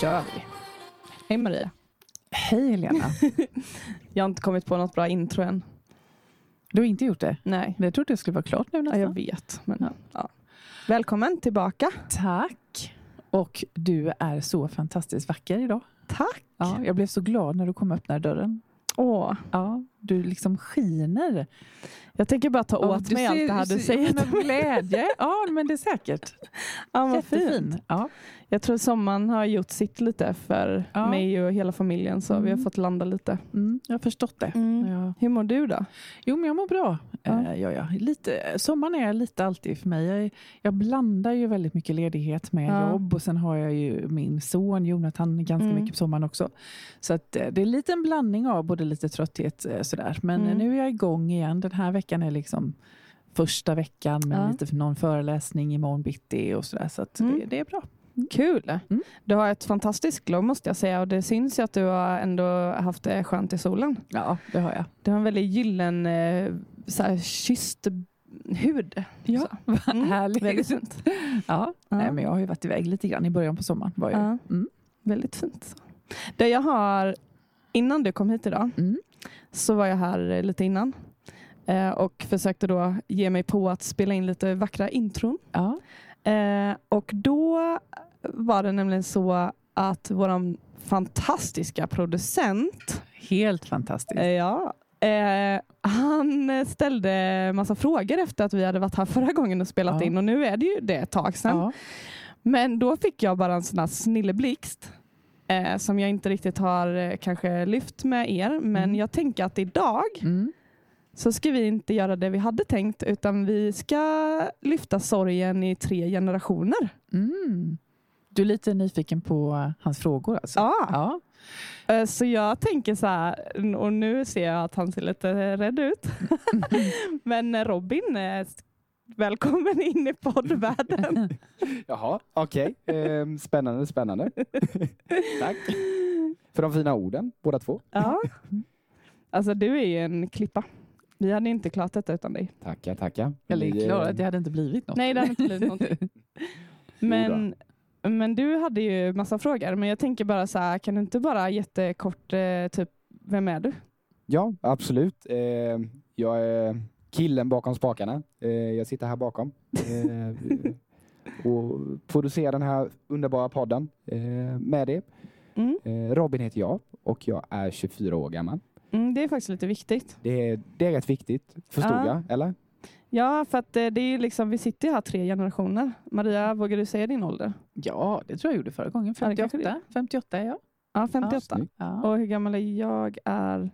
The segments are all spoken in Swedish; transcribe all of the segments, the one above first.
Kör vi. Hej Maria. Hej Helena. Jag har inte kommit på något bra intro än. Du har inte gjort det? Nej. Jag trodde det skulle vara klart nu Ja, nästan. jag vet. Men, ja. Välkommen tillbaka. Tack. Och du är så fantastiskt vacker idag. Tack. Ja, jag blev så glad när du kom och öppnade dörren. Åh, Ja, du liksom skiner. jag tänker bara ta åt du mig allt det här du säger. Med glädje. Ja, men det är säkert. Ja, vad fint. Jättefin. Ja. Jag tror sommaren har gjort sitt lite för Ja. mig och hela familjen så vi har Mm. fått landa lite. Mm, jag har förstått det. Ja. Hur mår du då? Jo, men jag mår bra. Ja. Ja. Ja, ja. Lite, sommaren är lite alltid för mig. Jag, jag blandar ju väldigt mycket ledighet med Ja. jobb och sen har jag ju min son Jonathan ganska Mm. mycket på sommaren också. Så att, eh, det är lite en blandning av både lite trötthet eh, sådär. Men Mm. nu är jag igång igen. Den här veckan är liksom första veckan med Ja. lite för någon föreläsning imorgon bitti och sådär. Så att Mm. det, det är bra. Kul! Mm. Du har ett fantastiskt glow måste jag säga och det syns ju att du har ändå haft det skönt i solen. Ja, det har jag. Du har en väldigt gyllen eh, så här, kysst hud. Ja, Så. Mm. Härligt. Väldigt fint. Ja. Ja. Nej, men jag har ju varit iväg lite grann i början på sommaren. Var jag. Ja. Mm. Väldigt fint. Det jag har, innan du kom hit idag, Mm. så var jag här eh, lite innan eh, och försökte då ge mig på att spela in lite vackra intron. Ja. Eh, och då var det nämligen så att vår fantastiska producent, Helt fantastiskt. eh, ja, eh, han ställde massa frågor efter att vi hade varit här förra gången och spelat Ja. in och nu är det ju det ett tag sedan. Ja. Men då fick jag bara en sån här snilleblixt eh, som jag inte riktigt har eh, kanske lyft med er. Men Mm. jag tänker att idag Mm. Så ska vi inte göra det vi hade tänkt utan vi ska lyfta sorgen i tre generationer. Mm. Du är lite nyfiken på hans frågor alltså? Ja. ja. Eh, Så jag tänker så här, och nu ser jag att han ser lite rädd ut. Men Robin, eh, välkommen in i poddvärlden. Jaha, okej. Ehm, spännande, spännande. Tack för de fina orden, båda två. Ja. Alltså du är ju en klippa. Vi hade inte klarat detta utan dig. Tackar, tackar. Eller eh, det hade inte blivit något. Nej, det hade inte blivit någonting. Men, men du hade ju massa frågor. Men jag tänker bara så här, kan du inte bara jättekort, eh, typ, vem är du? Ja, absolut. Ehm, jag är killen bakom spakarna. Ehm, jag sitter här bakom ehm, och producerar den här underbara podden ehm, med det. Mm. Robin heter jag och jag är 24 år gammal. Mm, det är faktiskt lite viktigt. Det är, det är rätt viktigt, förstod Ja. jag, eller? Ja, för att eh, det är liksom, vi sitter ju här tre generationer. Maria, vågar du säga din ålder? Ja, det tror jag gjorde förra gången. Ja, det kanske 58, 58 är jag. Ja, 58. snyggt. Ja. och hur gammal är jag? är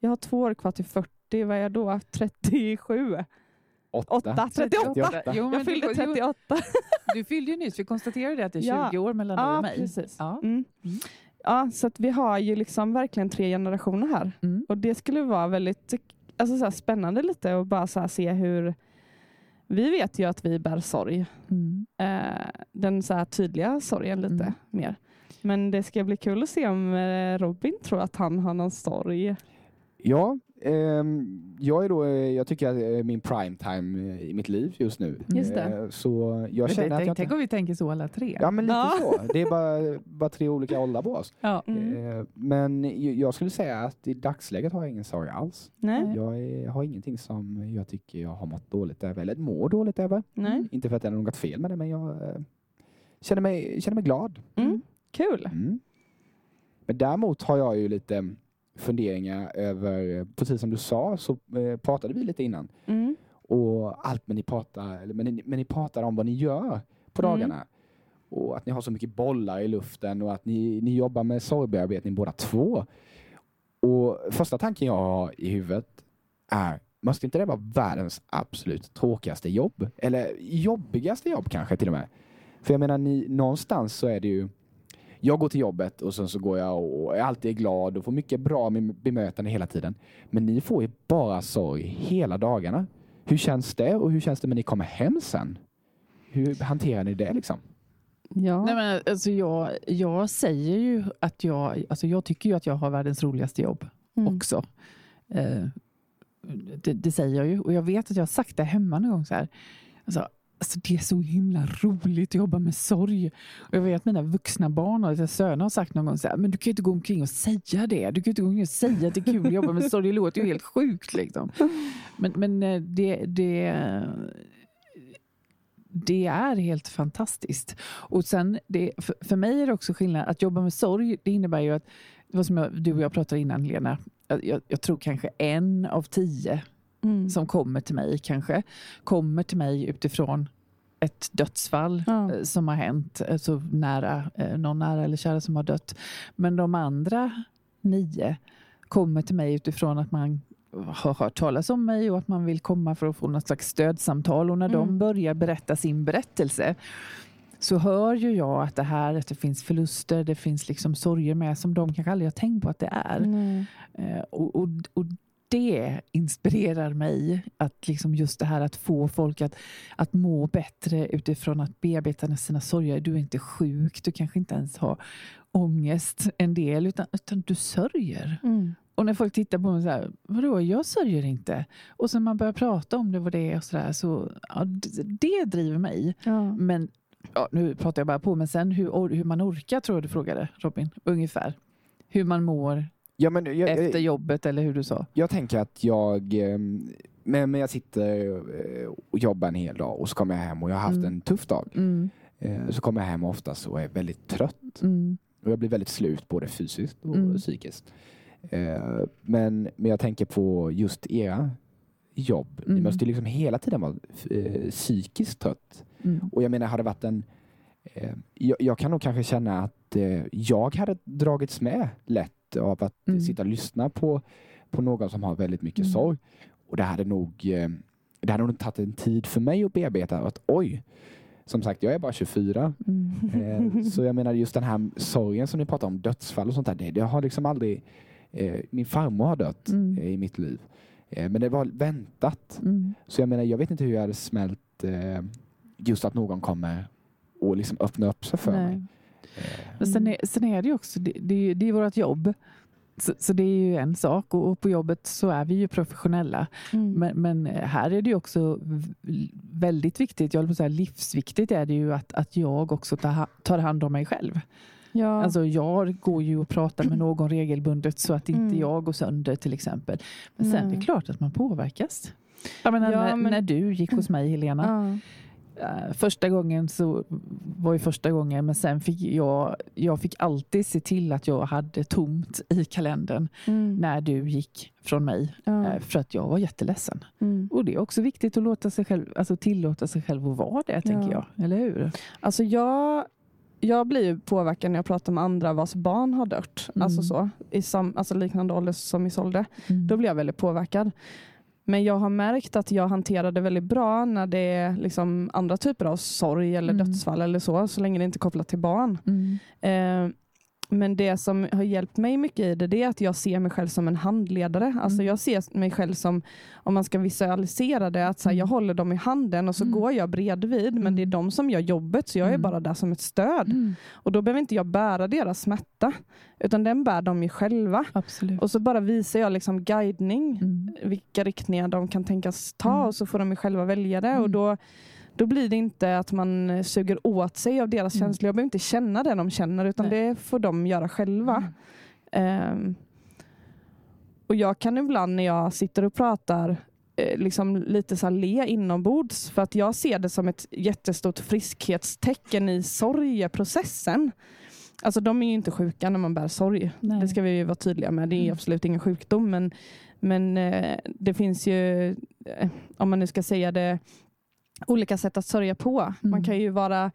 Jag har två år kvar till 40. Vad är jag då? 37? Åtta. 8? 38? 38. Jo, men Jag fyllde du, jo, 38. du fyllde ju nyss. Vi konstaterade att det är 20 Ja. år mellan dig och mig. precis. Ja. Mm. Mm. Ja, så att vi har ju liksom verkligen tre generationer här. Mm. Och det skulle vara väldigt alltså så här, spännande lite och bara så här, se hur... Vi vet ju att vi bär sorg. Mm. Eh, den så här tydliga sorgen lite Mm. mer. Men det ska bli kul att se om eh, Robin tror att han har någon sorg. Ja, jag är då, eh, jag tycker att det är min prime time i mitt liv just nu. Just det. Eh, Så jag känner att tänk, jag tänk inte... om vi tänker så alla tre. Ja, men lite Ja. så. Det är bara, bara tre olika åldrar på oss. Ja. Mm. Eh, Men jag skulle säga att i dagsläget har jag ingen sorg alls. Nej? Jag är, har ingenting som jag tycker jag har mått dåligt över, eller mår dåligt över. Nej? Inte för att det är något fel med det, men jag känner mig, känner mig glad. Mm. Kul. Mm. Men däremot har jag ju lite funderingar över, precis som du sa så eh, pratade vi lite innan. Mm. Och allt men ni pratar, eller, men, ni, men ni pratar om vad ni gör på Mm. dagarna. Och att ni har så mycket bollar i luften och att ni, ni jobbar med sorgbearbetning båda två. Och första tanken jag har i huvudet är, måste inte det vara världens absolut tråkigaste jobb? Eller jobbigaste jobb kanske till och med? För jag menar, ni, någonstans så är det ju jag går till jobbet och sen så går jag och är alltid glad och får mycket bra bemötande hela tiden. Men ni får ju bara sorg hela dagarna. Hur känns det och hur känns det när ni kommer hem sen? Hur hanterar ni det liksom? Ja. Nej, men alltså jag, jag säger ju att jag, alltså jag tycker ju att jag har världens roligaste jobb Mm. också. Eh, det, det säger jag ju och jag vet att jag har sagt det hemma någon gång så här. Alltså, Alltså det är så himla roligt att jobba med sorg. Och jag vet att mina vuxna barn och söner har sagt någon gång så här, men du kan ju inte gå omkring och säga det. Du kan ju inte gå omkring och säga att det är kul att jobba med sorg. Det låter ju helt sjukt. Liksom. Men, men eh, det, det, det är helt fantastiskt. Och sen, det, för, för mig är det också skillnad. Att jobba med sorg, det innebär ju att, det var som jag, du och jag pratade innan Lena, jag, jag tror kanske en av tio Mm. som kommer till mig kanske, kommer till mig utifrån ett dödsfall Ja. eh, som har hänt, alltså nära, eh, någon nära eller kära som har dött. Men de andra nio kommer till mig utifrån att man har hört talas om mig och att man vill komma för att få något slags stödsamtal. Och när de Mm. börjar berätta sin berättelse så hör ju jag att det här, att det finns förluster, det finns liksom sorger med som de kanske aldrig har tänkt på att det är. Eh, och, och, och det inspirerar mig, att liksom just det här att få folk att, att må bättre utifrån att bearbeta sina sorger. Du är inte sjuk, du kanske inte ens har ångest en del, utan, utan du sörjer. Mm. Och när folk tittar på mig så här, vadå, jag sörjer inte. Och sen man börjar prata om det, vad det är och så där, så ja, det, det driver mig. Ja. Men ja, nu pratar jag bara på, men sen hur, hur man orkar tror jag du frågade Robin, ungefär. Hur man mår Ja, men jag, efter jobbet eller hur du sa. jag tänker att jag, eh, men, men jag sitter eh, och jobbar en hel dag och så kommer jag hem och jag har haft Mm. en tuff dag. Mm, Eh, Så kommer jag hem oftast och är väldigt trött. mm, Och jag blir väldigt slut både fysiskt och Mm. psykiskt. Eh, Men, men jag tänker på just era jobb. Ni Mm. måste ju liksom hela tiden vara psykiskt trött. mm, Och jag menar, har det varit en... Jag, jag kan nog kanske känna att jag hade dragits med lätt av att Mm. sitta och lyssna på, på någon som har väldigt mycket Mm. sorg. Och det hade nog eh, det hade nog tagit en tid för mig att bearbeta. Att, oj, som sagt, jag är bara 24. mm. Eh, så jag menar just den här sorgen som ni pratar om, dödsfall och sånt där. Det, det har liksom aldrig... Eh, min farmor har dött Mm. i mitt liv. Men det var väntat. Mm. Så jag menar, jag vet inte hur jag hade smält just att någon kommer och liksom öppna upp sig för Nej. mig. Men sen är, sen är det ju också, det, det, är det är vårt jobb. Så, så det är ju en sak och, och på jobbet så är vi ju professionella. Mm. Men, men här är det ju också väldigt viktigt, jag på säga livsviktigt är det ju att, att jag också tar, tar hand om mig själv. ja. Alltså jag går ju och pratar med någon regelbundet så att inte Mm. jag går sönder till exempel. Men sen är Nej. det klart att man påverkas. Jag menar, Ja, när, men- när du gick hos mig Helena, ja. Eh, första gången så var ju första gången men sen fick jag, jag fick alltid se till att jag hade tomt i kalendern Mm. när du gick från mig Ja. eh, för att jag var jätteledsen. Mm. Och det är också viktigt att låta sig själv, alltså tillåta sig själv att vara det tänker Ja. jag. Eller hur? Alltså jag, jag blir ju påverkad när jag pratar med andra vars barn har dött. Mm. Alltså så, i sam, alltså liknande ålder som Isolde. Mm. Då blir jag väldigt påverkad. Men jag har märkt att jag hanterar det väldigt bra när det är liksom andra typer av sorg eller Mm. dödsfall eller så, så länge det inte är kopplat till barn. Mm. Eh, men det som har hjälpt mig mycket i det, det är att jag ser mig själv som en handledare. Alltså Mm. jag ser mig själv som, om man ska visualisera det, att så här, Mm. jag håller dem i handen och så Mm. går jag bredvid, men Mm. det är de som gör jobbet, så jag är Mm. bara där som ett stöd. Mm. Och då behöver inte jag bära deras smärta, utan den bär de ju själva. Absolut. Och så bara visar jag liksom guidning, Mm. vilka riktningar de kan tänkas ta Mm. och så får de ju själva välja det. Mm. Och då, då blir det inte att man suger åt sig av deras Mm. känslor. Jag behöver inte känna det de känner utan Nej. det får de göra själva. Ehm, och jag kan ibland när jag sitter och pratar eh, liksom lite så här le inombords för att jag ser det som ett jättestort friskhetstecken i sorgeprocessen. Alltså de är ju inte sjuka när man bär sorg. Nej. Det ska vi vara tydliga med. Det är Mm. absolut ingen sjukdom men, men eh, det finns ju, eh, om man nu ska säga det, olika sätt att sörja på. Man Mm. kan ju vara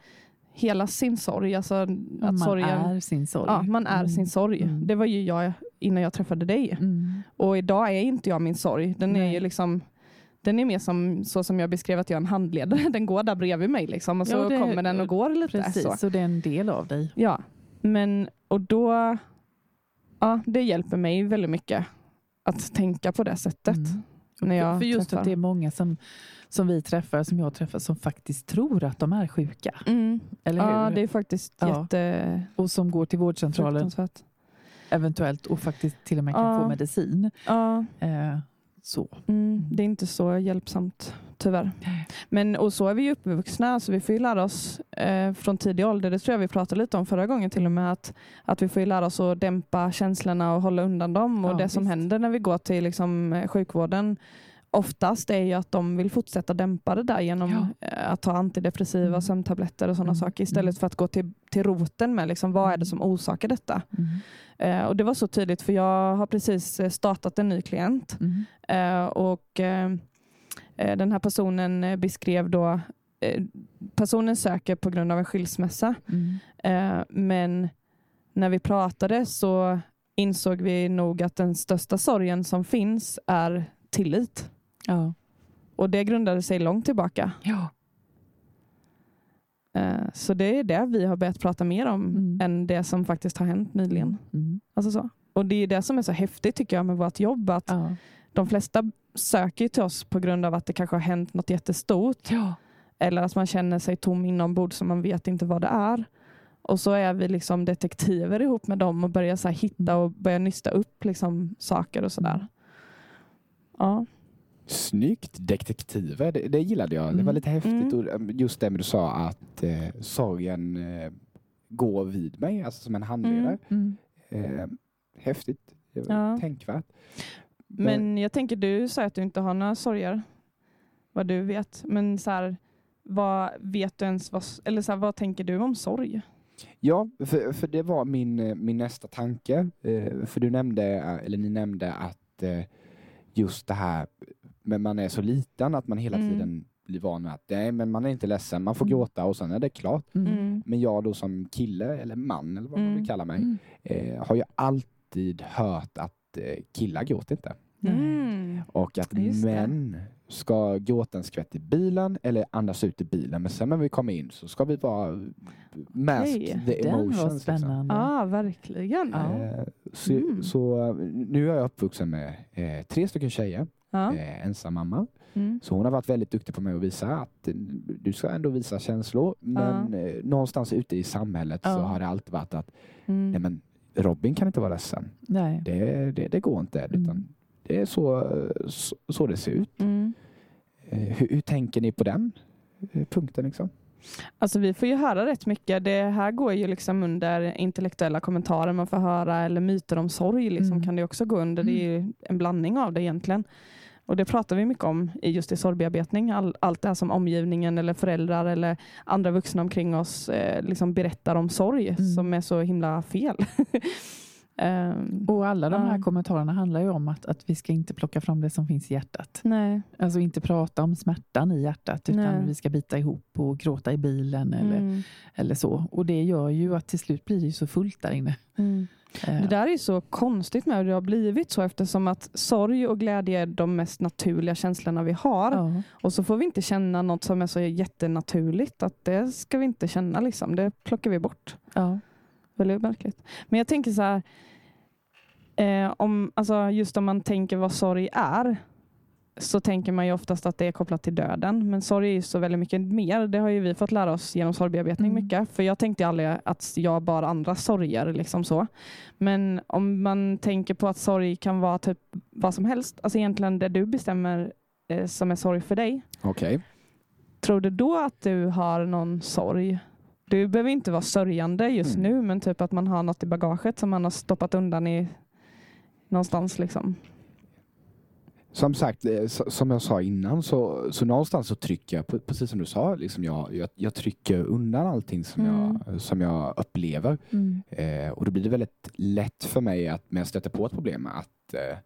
hela sin sorg. Alltså att man sorgen, är sin sorg. Ja, man är Mm. sin sorg. Mm. Det var ju jag innan jag träffade dig. Mm. Och idag är inte jag min sorg. Den är Nej. ju liksom den är mer som så som jag beskrev att jag är en handledare. Den går där bredvid mig liksom, och så Ja, det- kommer den och går lite. Precis, Så. så det är en del av dig. Ja, men och då ja, det hjälper mig väldigt mycket att tänka på det sättet. Mm. När jag för just träffar. att det är många som, som vi träffar, som jag träffar, som faktiskt tror att de är sjuka. Mm. Eller hur? Ja, det är faktiskt Ja. jätte Och som går till vårdcentralen eventuellt och faktiskt till och med kan Ja. få medicin. Ja, Eh, så. Mm, det är inte så hjälpsamt tyvärr. Men och så är vi ju uppvuxna så vi får ju lära oss eh, från tidig ålder, det tror jag vi pratade lite om förra gången till och med, att, att vi får ju lära oss att dämpa känslorna och hålla undan dem. Och Ja, det som visst. händer när vi går till liksom, sjukvården oftast är ju att de vill fortsätta dämpa det där genom Ja. eh, att ta antidepressiva, Mm. sömntabletter och sådana Mm, saker istället mm. för att gå till, till roten med liksom, vad är det som orsakar detta. Mm. Eh, och Det var så tydligt för jag har precis eh, startat en ny klient Mm. Eh, och eh, eh, Den här personen beskrev då Personen söker på grund av en skilsmässa Mm. men när vi pratade så insåg vi nog att den största sorgen som finns är tillit. Ja. Och det grundade sig långt tillbaka. Ja. Eh, så det är det vi har börjat prata mer om Mm. än det som faktiskt har hänt nyligen. Mm. Alltså så. Och det är det som är så häftigt tycker jag med vårt jobb. Att Ja. De flesta söker till oss på grund av att det kanske har hänt något jättestort. Ja. Eller att man känner sig tom inombords så man vet inte vad det är. Och så är vi liksom detektiver ihop med dem och börjar så hitta och börja nysta upp liksom saker och sådär. Ja. Snyggt! Detektiver, det, det gillade jag. Det var Mm. lite häftigt. Mm. Och eh, just det du sa att eh, sorgen eh, går vid mig, alltså som en handledare. Mm. Eh, häftigt. Ja. Tänkvärt. Men jag tänker, du säger att du inte har några sorger. Vad du vet. Men så här, vad vet du ens, vad, eller så här, vad tänker du om sorg? Ja, för, för det var min, min nästa tanke. Eh, för du nämnde, eh, eller ni nämnde att eh, just det här men man är så liten att man hela Mm. tiden blir van med att nej, men man är inte ledsen, man får Mm. gråta och sen är det klart. Mm. Mm. Men jag då som kille eller man eller vad man vill kalla mig eh, har ju alltid hört att eh, killar gråter inte. Mm. Och att Just det. män ska gråta en skvätt i bilen eller andas ut i bilen. Men sen när vi kommer in så ska vi vara mask Okej, the Den var emotions. liksom. spännande. Ja, verkligen. Ja. Eh, Så, Mm. så nu är jag uppvuxen med eh, tre stycken tjejer, Ja. eh, ensam mamma. Mm. Så hon har varit väldigt duktig på mig att visa att eh, du ska ändå visa känslor. Men eh, någonstans ute i samhället så Ja. har det alltid varit att Mm. nej, men Robin kan inte vara ledsen. Nej. Det, det, det går inte. Mm. Utan det är så, så, så det ser ut. Mm. Hur, hur tänker ni på den punkten? Liksom? Alltså vi får ju höra rätt mycket. Det här går ju liksom under intellektuella kommentarer man får höra eller myter om sorg liksom Mm. kan det också gå under. Det är ju en blandning av det egentligen. Och det pratar vi mycket om i just i sorgbearbetning. All, allt det här som omgivningen eller föräldrar eller andra vuxna omkring oss eh, liksom berättar om sorg Mm. som är så himla fel. Ehm, Och alla de här Ja. kommentarerna handlar ju om att, att vi ska inte plocka fram det som finns i hjärtat. nej. Alltså inte prata om smärtan i hjärtat utan Nej. vi ska bita ihop och gråta i bilen eller, Mm. eller så. Och det gör ju att till slut blir det så fullt där inne. Mm. Eh, Det där är så konstigt med hur det har blivit så eftersom att sorg och glädje är de mest naturliga känslorna vi har. ja. Och så får vi inte känna något som är så jättenaturligt. Att det ska vi inte känna. Liksom. Det plockar vi bort. Ja. Väldigt märkligt. Men jag tänker så här. Eh, om, alltså just om man tänker vad sorg är. Så tänker man ju oftast att det är kopplat till döden. Men sorg är ju så väldigt mycket mer. Det har ju vi fått lära oss genom sorgbearbetning Mm. mycket. För jag tänkte aldrig att jag bar andra sorger. Liksom så. Men om man tänker på att sorg kan vara typ vad som helst. Alltså egentligen det du bestämmer eh, som är sorg för dig. Okej. Tror du då att du har någon sorg? Du behöver inte vara sörjande just Mm. nu, men typ att man har något i bagaget som man har stoppat undan i någonstans. Liksom. Som sagt, eh, som jag sa innan så, så någonstans så trycker jag, precis som du sa, liksom jag, jag, jag trycker undan allting som, Mm. jag, som jag upplever. Mm. Eh, och då blir det väldigt lätt för mig att när jag stöter på ett problem att, eh,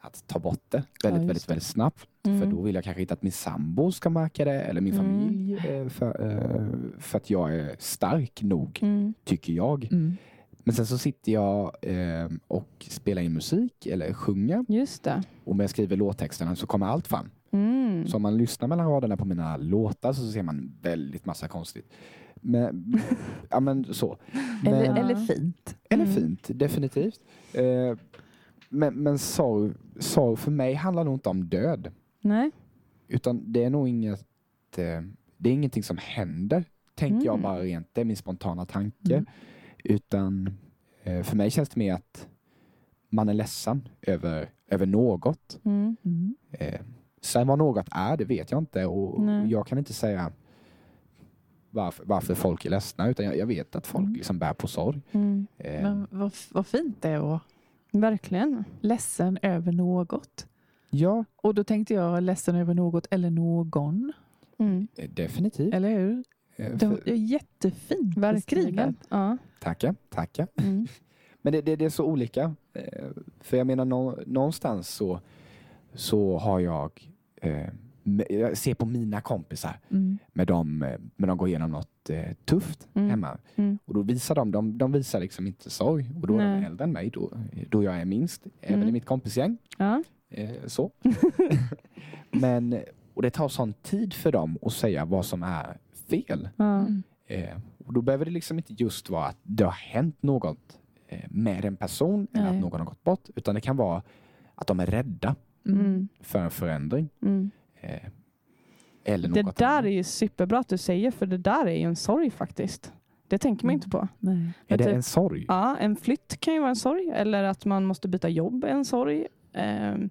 att ta bort det väldigt, just väldigt, det. väldigt snabbt. Mm. För då vill jag kanske inte att min sambo ska märka det eller min Mm. familj. Eh, för, eh, för att jag är stark nog, Mm. tycker jag. Mm. Men sen så sitter jag eh, och spelar in musik eller sjunger Just det. och när jag skriver låttexterna så kommer allt fram. Mm. Så om man lyssnar mellan raderna på mina låtar så ser man väldigt massa konstigt. Men, ja men så. Men, Eller, eller fint. eller Mm. fint, definitivt. Eh, men men sorg, sorg för mig handlar nog inte om död. Nej. Utan det är nog inget, eh, det är ingenting som händer. Tänker jag Mm. bara rent, det är min spontana tanke. Utan eh, för mig känns det mer att man är ledsen över, över något. Mm. Mm. Sen vad något är, det vet jag inte och Nej. jag kan inte säga varför, varför folk är ledsna utan jag, jag vet att folk Mm. liksom bär på sorg. Mm. Eh, Men vad, vad fint det vara Verkligen. ledsen över något. ja, Och då tänkte jag ledsen över något eller någon. Mm. definitivt. Eller hur? Eh, Det var jättefint beskrivet. Ja. Tackar, tackar. Mm. Men det, det, det är så olika. Eh, För jag menar nå, någonstans så, så har jag, eh, jag ser på mina kompisar Mm. med dem, eh, när de går igenom något eh, tufft Mm. hemma. Mm. Och då visar de, de, de visar liksom inte sorg och då är Nej. de äldre än mig, då, då jag är minst, även Mm. i mitt kompisgäng. Ja. Eh, så. Men, och det tar sån tid för dem att säga vad som är fel. Ja. Mm. Eh, och då behöver det liksom inte just vara att det har hänt något eh, med en person eller Nej. att någon har gått bort. Utan det kan vara att de är rädda Mm. för en förändring. Mm. Eh, eller Det något där annat. är ju superbra att du säger, för det där är ju en sorg faktiskt. Det tänker man Mm. inte på. Nej. Är det typ- en sorg? Ja, en flytt kan ju vara en sorg, eller att man måste byta jobb är en sorg. Ehm,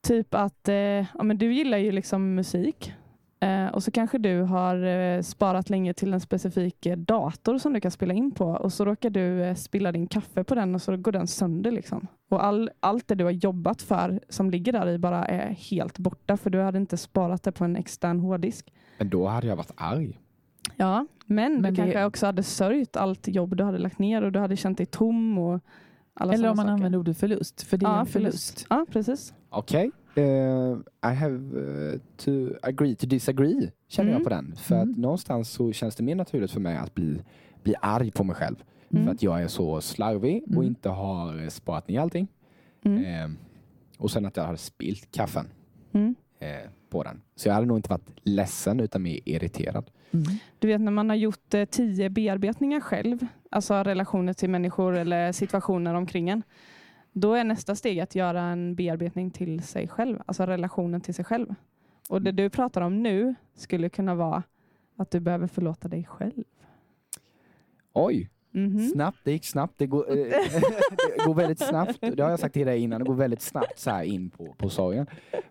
typ att, eh, ja men du gillar ju liksom musik. Eh, och så kanske du har eh, sparat länge till en specifik eh, dator som du kan spela in på och så råkar du eh, spilla din kaffe på den och så går den sönder. Liksom. Och all, allt det du har jobbat för som ligger där i bara är helt borta för du hade inte sparat det på en extern hårddisk. Men då hade jag varit arg. Ja, men, Men du det- kanske också hade sörjt allt jobb du hade lagt ner och du hade känt dig tom. Och alla Eller om man saker. använder ordet förlust, för det är Ja, en förlust. Ja, precis. Okej. Eh, I have eh, to agree to disagree, känner Mm. jag på den. För Mm. att någonstans så känns det mer naturligt för mig att bli, bli arg på mig själv. Mm. För att jag är så slarvig och Mm. inte har eh, sparat ner allting. Eh, och sen att jag hade spilt kaffen Mm. på den. Så jag hade nog inte varit ledsen utan mer irriterad. Du vet när man har gjort tio bearbetningar själv, alltså relationer till människor eller situationer omkring en. Då är nästa steg att göra en bearbetning till sig själv, alltså relationen till sig själv. Och det du pratar om nu skulle kunna vara att du behöver förlåta dig själv. Oj, Mhm. snabbt. Det gick snabbt. Det går, eh, det går väldigt snabbt. Det har jag sagt till dig innan. Det går väldigt snabbt så här in på, på sorgen.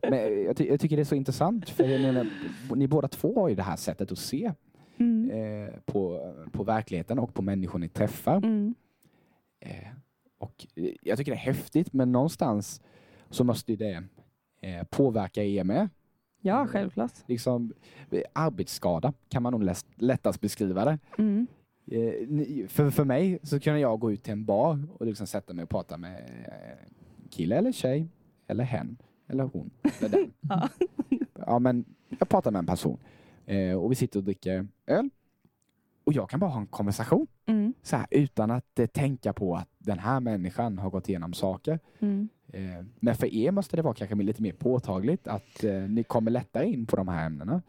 Men jag, ty- jag tycker det är så intressant för menar, ni båda två har ju det här sättet att se Mm. eh, på, på verkligheten och på människor ni träffar. Mm. Eh, och eh, jag tycker det är häftigt men någonstans så måste det eh, påverka er med. Ja, självklart. Liksom, eh, arbetsskada kan man nog lätt, lättast beskriva det. Mm. För, för mig så kunde jag gå ut till en bar och liksom sätta mig och prata med kille eller tjej eller hen eller hon eller den. Ja. ja, men jag pratar med en person och vi sitter och dricker öl och jag kan bara ha en konversation Mm. så här, utan att eh, tänka på att den här människan har gått igenom saker. Mm. Eh, men för er måste det vara kanske lite mer påtagligt att eh, ni kommer lättare in på de här ämnena.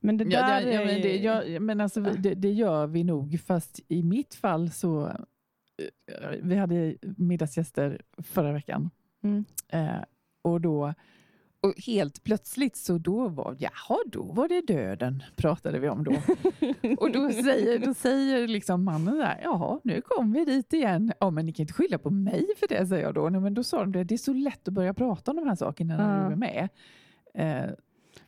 Men det där Ja, det, ja, men det, gör, men alltså, vi- det, det gör vi nog, fast i mitt fall så... eh, Vi hade middagsgäster förra veckan. Mm. Eh, och då... Och helt plötsligt så då var, jaha, då var det döden, pratade vi om då. och då säger, då säger liksom mannen där, jaha, nu kom vi dit igen. Ja, men ni kan inte skylla på mig för det, säger jag då. Nej, men då sa de det, det är så lätt att börja prata om de här sakerna när Ja. du är med. Eh,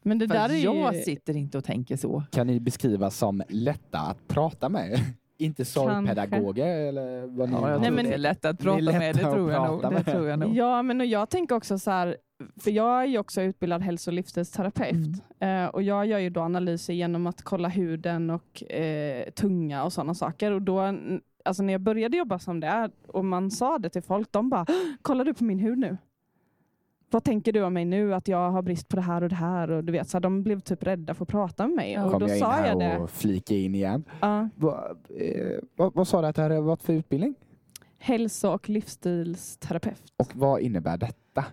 Men det för där är jag ju... sitter inte och tänker så. Kan ni beskriva som lätta att prata med? Inte sorgpedagoger eller vad Ja, jag Nej, men- det är lätt att är prata med, det tror jag nog. Det tror jag nog. Ja, men och jag tänker också så här, för jag är ju också utbildad hälso och livsstilsterapeut Mm. eh, och jag gör ju då analyser genom att kolla huden och eh, tunga och sådana saker och då Alltså när jag började jobba som det och man sa det till folk, de bara kollar du på min hud nu? Vad tänker du om mig nu? Att jag har brist på det här och det här och du vet, så här, de blev typ rädda för att prata med mig Ja. och Kom då jag in sa här jag det. och flika in igen. Ja, Va, eh, vad, vad sa du att det hade varit för utbildning? hälso och livsstilsterapeut. Och vad innebär detta?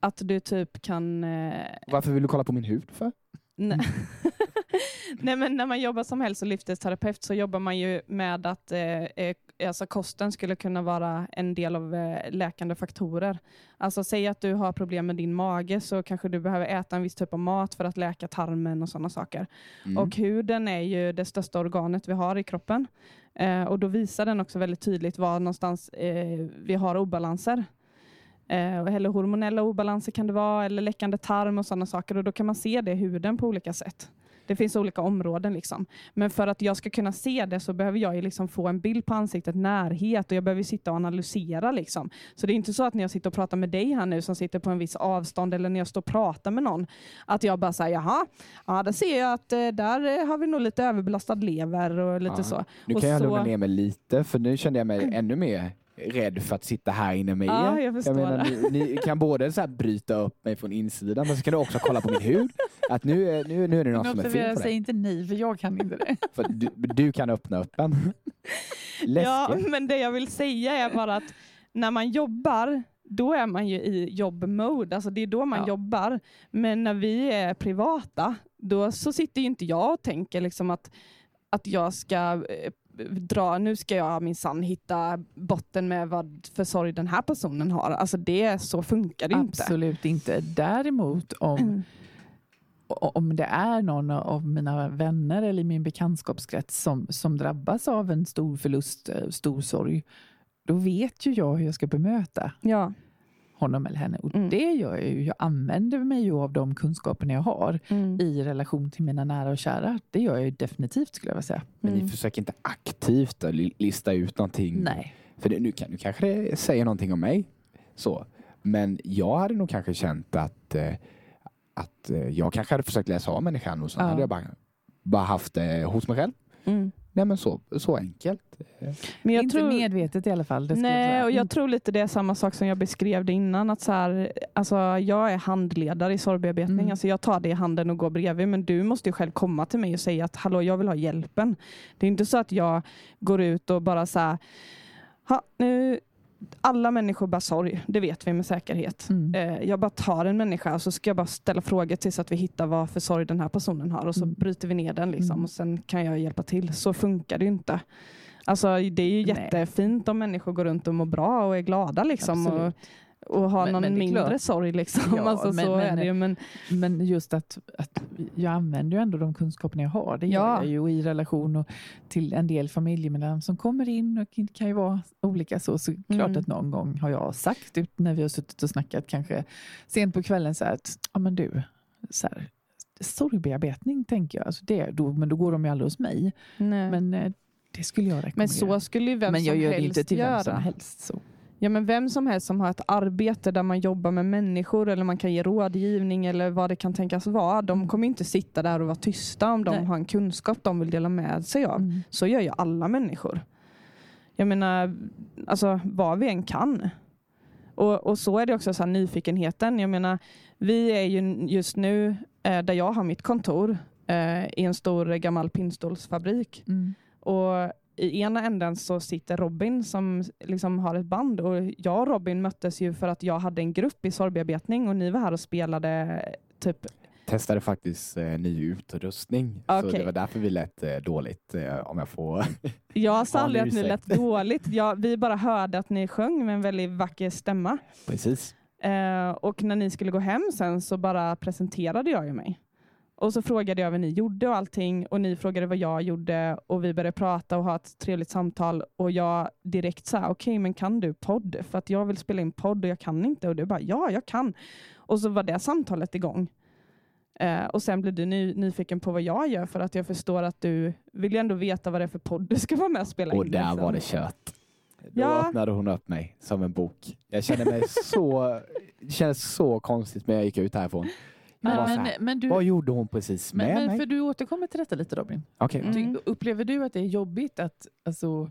Att du typ kan eh, Varför vill du kolla på min hud för? Nej. Nej, men när man jobbar som hälso och livsstilsterapeut så jobbar man ju med att eh, eh, alltså kosten skulle kunna vara en del av eh, läkande faktorer. Alltså säg att du har problem med din mage så kanske du behöver äta en viss typ av mat för att läka tarmen och sådana saker. Mm. Och huden är ju det största organet vi har i kroppen. Eh, och då visar den också väldigt tydligt var någonstans eh, vi har obalanser. Eh, eller hormonella obalanser kan det vara, eller läckande tarm och sådana saker. Och då kan man se det i huden på olika sätt. Det finns olika områden. Liksom. Men för att jag ska kunna se det så behöver jag liksom få en bild på ansiktet, närhet och jag behöver sitta och analysera. Liksom. Så det är inte så att när jag sitter och pratar med dig här nu som sitter på en viss avstånd eller när jag står och pratar med någon att jag bara säger jaha, ja, där ser jag att eh, där eh, har vi nog lite överbelastad lever och lite Ja. så. Nu Och kan jag så- lugna ner mig lite för nu kände jag mig ännu mer rädd för att sitta här inne med Ja, er. jag förstår menar, ni, ni kan både så här bryta upp mig från insidan men så kan du också kolla på min hud. Att nu, är- nu, nu är det något Men som är fel på säg dig. inte ni, för jag kan inte det. För du, du kan öppna upp en. Läskigt. Ja, men det jag vill säga är bara att när man jobbar, då är man ju i jobbmode. Alltså det är då man Ja. jobbar. Men när vi är privata, då så sitter ju inte jag och tänker liksom att, att jag ska eh, dra, nu ska jag minsann hitta botten med vad för sorg den här personen har. Alltså det, så funkar det inte. Absolut inte. Däremot om, Mm. om det är någon av mina vänner eller min bekantskapskrets som, som drabbas av en stor förlust, eh, stor sorg, då vet ju jag hur jag ska bemöta Ja. Honom eller henne. Och Mm. det gör jag ju. Jag använder mig ju av de kunskaperna jag har Mm. i relation till mina nära och kära. Det gör jag ju definitivt skulle jag vilja säga. Men Mm. ni försöker inte aktivt lista ut någonting. Nej. För det, nu, kan, nu kanske det säger någonting om mig. Så. Men jag hade nog kanske känt att, eh, att eh, jag kanske hade försökt läsa av människan och så Ja. hade jag bara, bara haft det hos mig själv. Mm. Nej men så, så enkelt. Men jag inte tror... medvetet i alla fall. Jag Nej, säga. och jag tror lite det är samma sak som jag beskrev det innan. Att så här, alltså, jag är handledare i sorgbearbetning. Mm. Alltså, jag tar det i handen och går bredvid. Men du måste ju själv komma till mig och säga att hallå, jag vill ha hjälpen. Det är inte så att jag går ut och bara så här, "Ha, nu, alla människor bär sorg. Det vet vi med säkerhet. Mm. Eh, jag bara tar en människa och så ska jag bara ställa frågor tills att vi hittar vad för sorg den här personen har och så Mm. bryter vi ner den liksom, Mm. och sen kan jag hjälpa till. Så funkar det ju inte. Alltså, det är ju Nej. jättefint om människor går runt och mår bra och är glada liksom, Absolut. och har Men- någon men mindre klart. sorg. Liksom. Ja, alltså, men- så men- är det ju. Men, Men just att, att jag använder ju ändå de kunskaperna jag har. Det gör Ja. jag ju i relation och till en del familjemedlemmar som kommer in och kan ju vara olika så. Så klart Mm. att någon gång har jag sagt ut när vi har suttit och snackat kanske sent på kvällen så här att ja men du, så här, sorgbearbetning tänker jag. Alltså det, då, men då går de ju aldrig hos mig. nej. men, Men eh, det skulle jag rekommendera. så skulle ju vem men jag som gör det helst inte till göra. vem som helst. Så. Ja, men vem som helst som har ett arbete där man jobbar med människor eller man kan ge rådgivning eller vad det kan tänkas vara. De kommer inte sitta där och vara tysta om de Nej. har en kunskap de vill dela med sig av. Mm. Så gör ju alla människor. Jag menar, alltså vad vi än kan. Och, och så är det också så här, nyfikenheten. Jag menar, vi är ju just nu eh, där jag har mitt kontor eh, i en stor gammal pinnstolsfabrik. Mm. Och i ena änden så sitter Robin som liksom har ett band och jag och Robin möttes ju för att jag hade en grupp i sorgbearbetning och ni var här och spelade typ Testade faktiskt eh, ny utrustning. Så Okej. det var därför vi lät eh, dåligt eh, om jag får. Jag sa Ja, aldrig att ni lät dåligt. Jag, vi bara hörde att ni sjöng med en väldigt vacker stämma. Precis. Eh, och när ni skulle gå hem sen så bara presenterade jag ju mig. Och så frågade jag vad ni gjorde och allting och ni frågade vad jag gjorde och vi började prata och ha ett trevligt samtal och jag direkt sa okej men kan du podd? För att jag vill spela in podd och jag kan inte och du bara ja jag kan. Och så var det samtalet igång. Eh, och sen blev du ny, nyfiken på vad jag gör för att jag förstår att du vill ju ändå veta vad det är för podd du ska vara med och spela Och in. där liksom. var det kört. Då Ja. öppnade hon upp mig som en bok. Jag kände mig så, det kändes så konstigt när jag gick ut härifrån. Men, här, men, du, vad gjorde hon precis med men, men mig? för du återkommer till detta lite Robin. Okej. Mm. Upplever du att det är jobbigt att, alltså,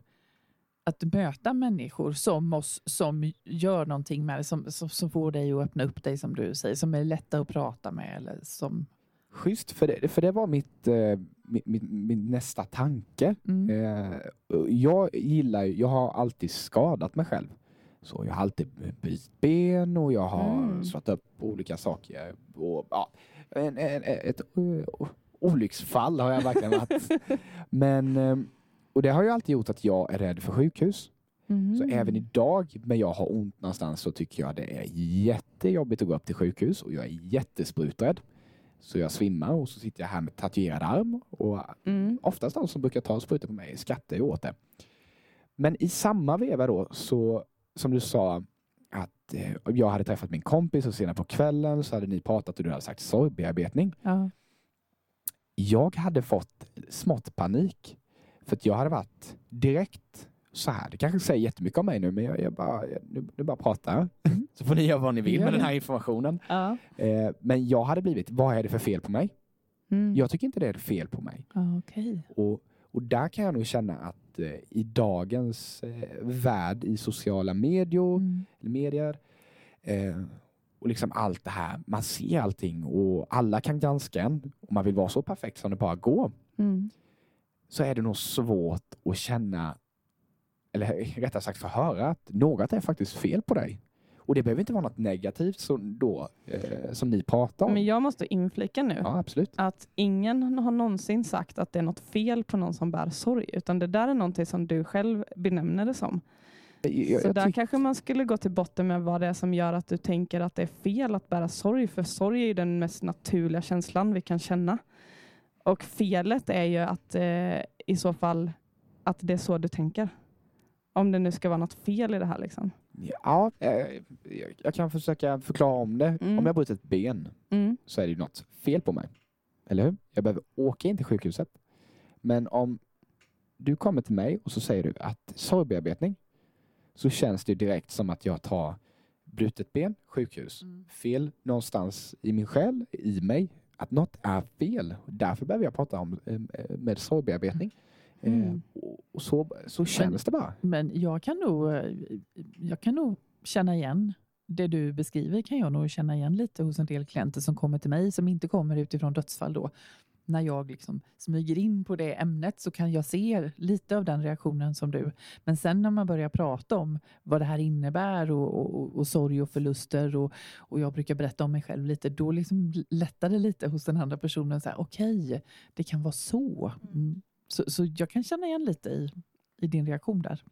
att möta människor som oss som gör någonting med det, som, som, som får dig att öppna upp dig som du säger, som är lätta att prata med eller som... Schysst, för det, för det var mitt, eh, min, min, min nästa tanke. Mm. Eh, jag gillar ju- jag har alltid skadat mig själv. Så jag har alltid bytt ben och jag har Mm. slått upp olika saker. Och, ja, en, en, ett olycksfall har jag verkligen varit. Men, eh, och det har ju alltid gjort att jag är rädd för sjukhus. Mhm. Så även idag när jag har ont någonstans så tycker jag det är jättejobbigt att gå upp till sjukhus och jag är jättespruträdd. så jag svimmar och så sitter jag här med tatuerad arm och Mm. oftast de som brukar ta sprutor på mig skrattar ju åt det. Men i samma veva då, så som du sa, att eh, jag hade träffat min kompis och senare på kvällen så hade ni pratat och du hade sagt sorgbearbetning. Ja. Jag hade fått smått panik. För att jag hade varit direkt så här. Det kanske säger jättemycket om mig nu, men jag, jag bara, jag, nu, nu bara pratar. Mm. Så får ni göra vad ni vill med den här informationen. Ja. Eh, men jag hade blivit, vad är det för fel på mig? Mm. Jag tycker inte det är fel på mig. Okej. Och, och där kan jag nog känna att eh, i dagens eh, värld i sociala medier, Mm. eller medier eh, och liksom allt det här, man ser allting och alla kan granska en och man vill vara så perfekt som det bara går. Mm. Så är det nog svårt att känna, eller rättare sagt få höra att något är faktiskt fel på dig. Och det behöver inte vara något negativt som, då, eh, som ni pratar om. Men jag måste inflika nu Ja, absolut. att ingen har någonsin sagt att det är något fel på någon som bär sorg, utan det där är någonting som du själv benämner det som. Jag, Så jag där kanske man skulle gå till botten med vad det är som gör att du tänker att det är fel att bära sorg, för sorg är ju den mest naturliga känslan vi kan känna. Och felet är ju att eh, i så fall att det är så du tänker. Om det nu ska vara något fel i det här. Liksom. Ja, eh, jag- kan försöka förklara om det. Mm. Om jag brutit ett ben Mm. så är det ju något fel på mig. Eller hur? Jag behöver åka in till sjukhuset. Men om du kommer till mig och så säger du att sorgbearbetning så känns det direkt som att jag tar brutet ben, sjukhus. Mm. Fel någonstans i min själ, i mig. Att något är fel. Därför behöver jag prata om eh, med sorgbearbetning. Mm. Eh, och- och så, så känns det bara. Men jag kan, nog, eh, jag kan nog känna igen det du beskriver kan jag nog känna igen lite hos en del klienter som kommer till mig som inte kommer utifrån dödsfall då. När jag liksom smyger in på det ämnet så kan jag se lite av den reaktionen som du. Men sen när man börjar prata om vad det här innebär och, och, och sorg och förluster och, och jag brukar berätta om mig själv lite, då liksom lättar det lite hos den andra personen. Okej, det kan vara så. Mm. Så, så jag kan känna igen lite i, i din reaktion där.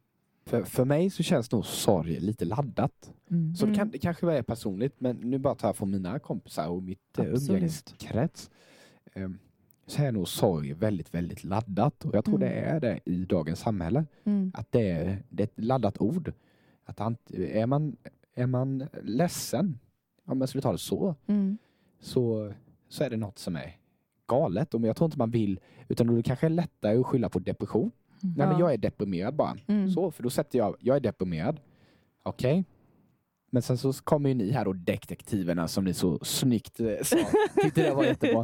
För, för mig så känns nog sorg lite laddat. Mm. Så det, kan, Mm. det kanske är personligt, men nu bara tar jag från mina kompisar och mitt eh, Absolut. umgängeskrets. Ehm, Så är nog sorg väldigt, väldigt laddat. Och jag tror det Mm. är det i dagens samhälle. Mm. Att det är, det är ett laddat ord. Att ant- är, man, är man ledsen, om jag skulle ta det så, Mm. så, så är det något som är galet. Och jag tror inte man vill, utan då är det kanske är lättare att skylla på depression. Mm. Nej, men Ja. jag är deprimerad bara. Mm. Så, för då sätter jag, jag är deprimerad. Okej. Men sen så kommer ju ni här då, detektiverna som ni så snyggt eh, sa. Tyckte det var jättebra.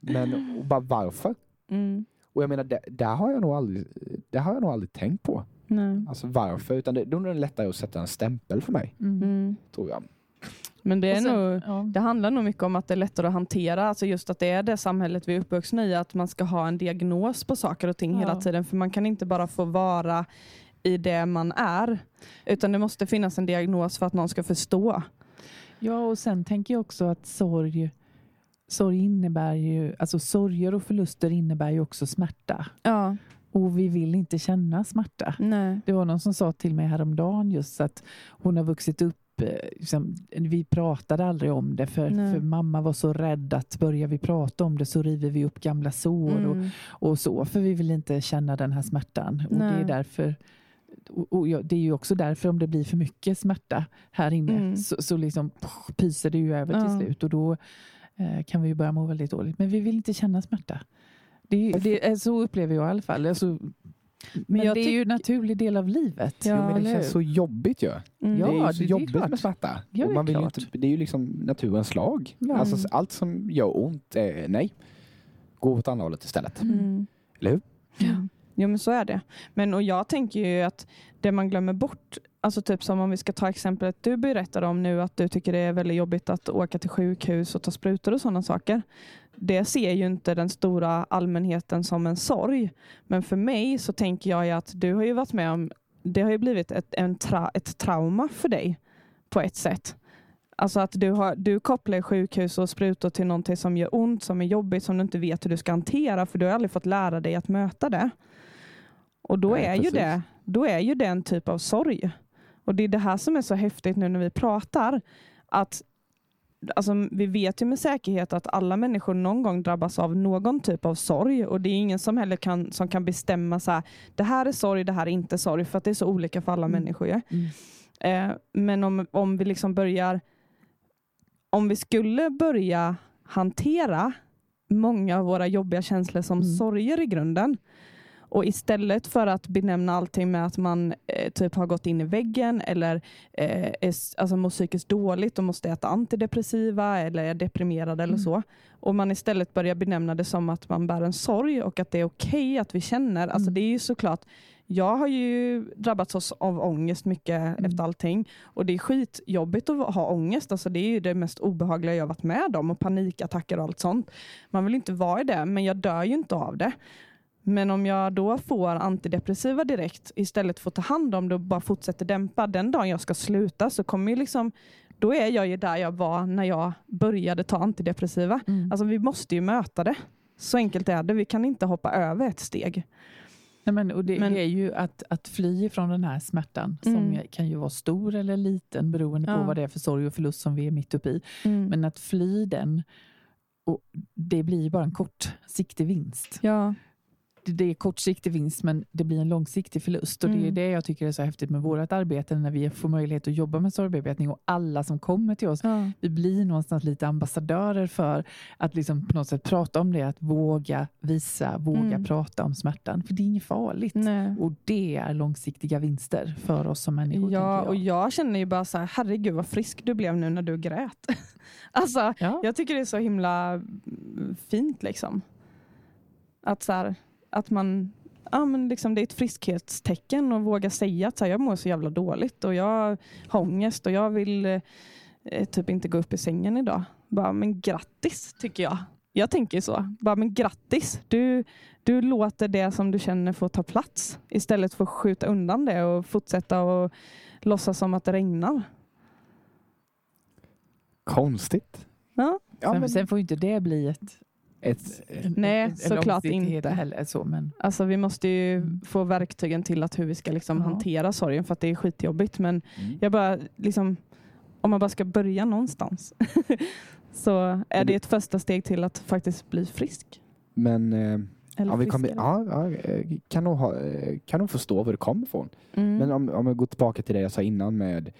Men och bara varför? Mm. Och jag menar, det, där har jag nog aldrig, det har jag nog aldrig tänkt på. Nej. Alltså varför? Utan det, då är det lättare att sätta en stämpel för mig. Mm. tror jag. Men det är sen- nog ja. Det handlar nog mycket om att det är lättare att hantera, alltså just att det är det samhället vi är uppvuxna i, att man ska ha en diagnos på saker och ting Ja. hela tiden, för man kan inte bara få vara i det man är, utan det måste finnas en diagnos för att någon ska förstå. ja, och sen tänker jag också att sorg, sorg innebär ju, alltså sorger och förluster innebär ju också smärta. Ja, Och vi vill inte känna smärta. nej. Det var någon som sa till mig häromdagen just att hon har vuxit upp Liksom, vi pratade aldrig om det för, för mamma var så rädd att börjar vi prata om det så river vi upp gamla sår och, Mm. och så för vi vill inte känna den här smärtan. Och det är därför och, och ja, det är ju också därför om det blir för mycket smärta här inne Mm. så, så liksom pff, pyser det ju över Ja. till slut och då eh, kan vi ju börja må väldigt dåligt. Men vi vill inte känna smärta. Det är, det är, så upplever jag i alla fall. Alltså, men jag det är ju en naturlig del av livet. Ja, jo, men det känns så jobbigt ju. Mm. Ja, det är ju så det- det är jobbigt med smärta. Ja, Och det är man vill inte, det är ju liksom naturens lag. Ja. Alltså, Mm. allt som gör ont, är nej. Gå åt andra hållet istället. Mm. Eller hur? Ja. Jo men så är det. Men och jag tänker ju att det man glömmer bort, alltså typ som om vi ska ta exemplet du berättade om nu att du tycker det är väldigt jobbigt att åka till sjukhus och ta sprutor och sådana saker. Det ser ju inte den stora allmänheten som en sorg. Men för mig så tänker jag att du har ju varit med om, det har ju blivit ett, en tra, ett trauma för dig på ett sätt. Alltså att du, har, du kopplar sjukhus och sprutor till någonting som gör ont, som är jobbigt, som du inte vet hur du ska hantera, för du har aldrig fått lära dig att möta det. Och då, Nej, är, ju det, då är ju det en typ av sorg. Och det är det här som är så häftigt nu när vi pratar, att alltså, vi vet ju med säkerhet att alla människor någon gång drabbas av någon typ av sorg och det är ingen som heller kan, som kan bestämma så här, det här är sorg, det här är inte sorg för att det är så olika för alla Mm. människor. Ja. Mm. Eh, men om, om vi liksom börjar, om vi skulle börja hantera många av våra jobbiga känslor som Mm. sorger i grunden och istället för att benämna allting med att man eh, typ har gått in i väggen eller eh, är, alltså, mår psykiskt dåligt och måste äta antidepressiva eller är deprimerad eller Mm. så. Och man istället börjar benämna det som att man bär en sorg och att det är okej att vi känner. Alltså Mm. det är ju såklart jag har ju drabbats av ångest mycket Mm. efter allting. Och det är skitjobbigt att ha ångest. Alltså det är det mest obehagliga jag varit med om. Och panikattacker och allt sånt. Man vill inte vara i det, men jag dör ju inte av det. Men om jag då får antidepressiva direkt istället för att ta hand om det och bara fortsätter dämpa. Den dagen jag ska sluta så kommer ju liksom då är jag ju där jag var när jag började ta antidepressiva. Mm. Alltså vi måste ju möta det. Så enkelt är det. Vi kan inte hoppa över ett steg. Nej, men, och det Men- är ju att, att fly från den här smärtan som Mm. ju- kan ju vara stor eller liten beroende på Ja. vad det är för sorg och förlust som vi är mitt uppe i. Men att fly den, och det blir bara en kortsiktig vinst. ja. Det- är kortsiktig vinst men det blir en långsiktig förlust. Och Det är Mm. det jag tycker är så häftigt med vårt arbete när vi får möjlighet att jobba med sorgbearbetning och alla som kommer till oss Ja. vi blir någonstans lite ambassadörer för att liksom på något sätt prata om det, att våga visa, våga Mm. prata om smärtan. För det är inget farligt. Nej. Och det är långsiktiga vinster för oss som människor. Ja, tänker och jag. jag känner ju bara så här, herregud vad frisk du blev nu när du grät. alltså, Ja. jag tycker det är så himla mm, fint liksom. Att så här, att man, ja men liksom det är ett friskhetstecken att våga säga att så här, jag mår så jävla dåligt och jag har ångest och jag vill eh, typ inte gå upp i sängen idag. Bara, men grattis tycker jag. Jag tänker så. Bara, men grattis. Du, du låter det som du känner få ta plats istället för att skjuta undan det och fortsätta och låtsas som att det regnar. Konstigt. Ja. Ja, sen, men sen får ju inte det bli ett... ett, Nej, såklart inte. Heller, så, men, Alltså vi måste ju Mm. få verktygen till att hur vi ska liksom Ja. hantera sorgen för att det är skitjobbigt. Men mm. jag bara liksom, om man bara ska börja någonstans så är Men det ett första steg till att faktiskt bli frisk. Men eh, ja, vi kommer, ja, eh, kan, nog ha, eh, kan nog förstå var det kommer ifrån. Mm. Men om, om jag går tillbaka till det jag sa innan med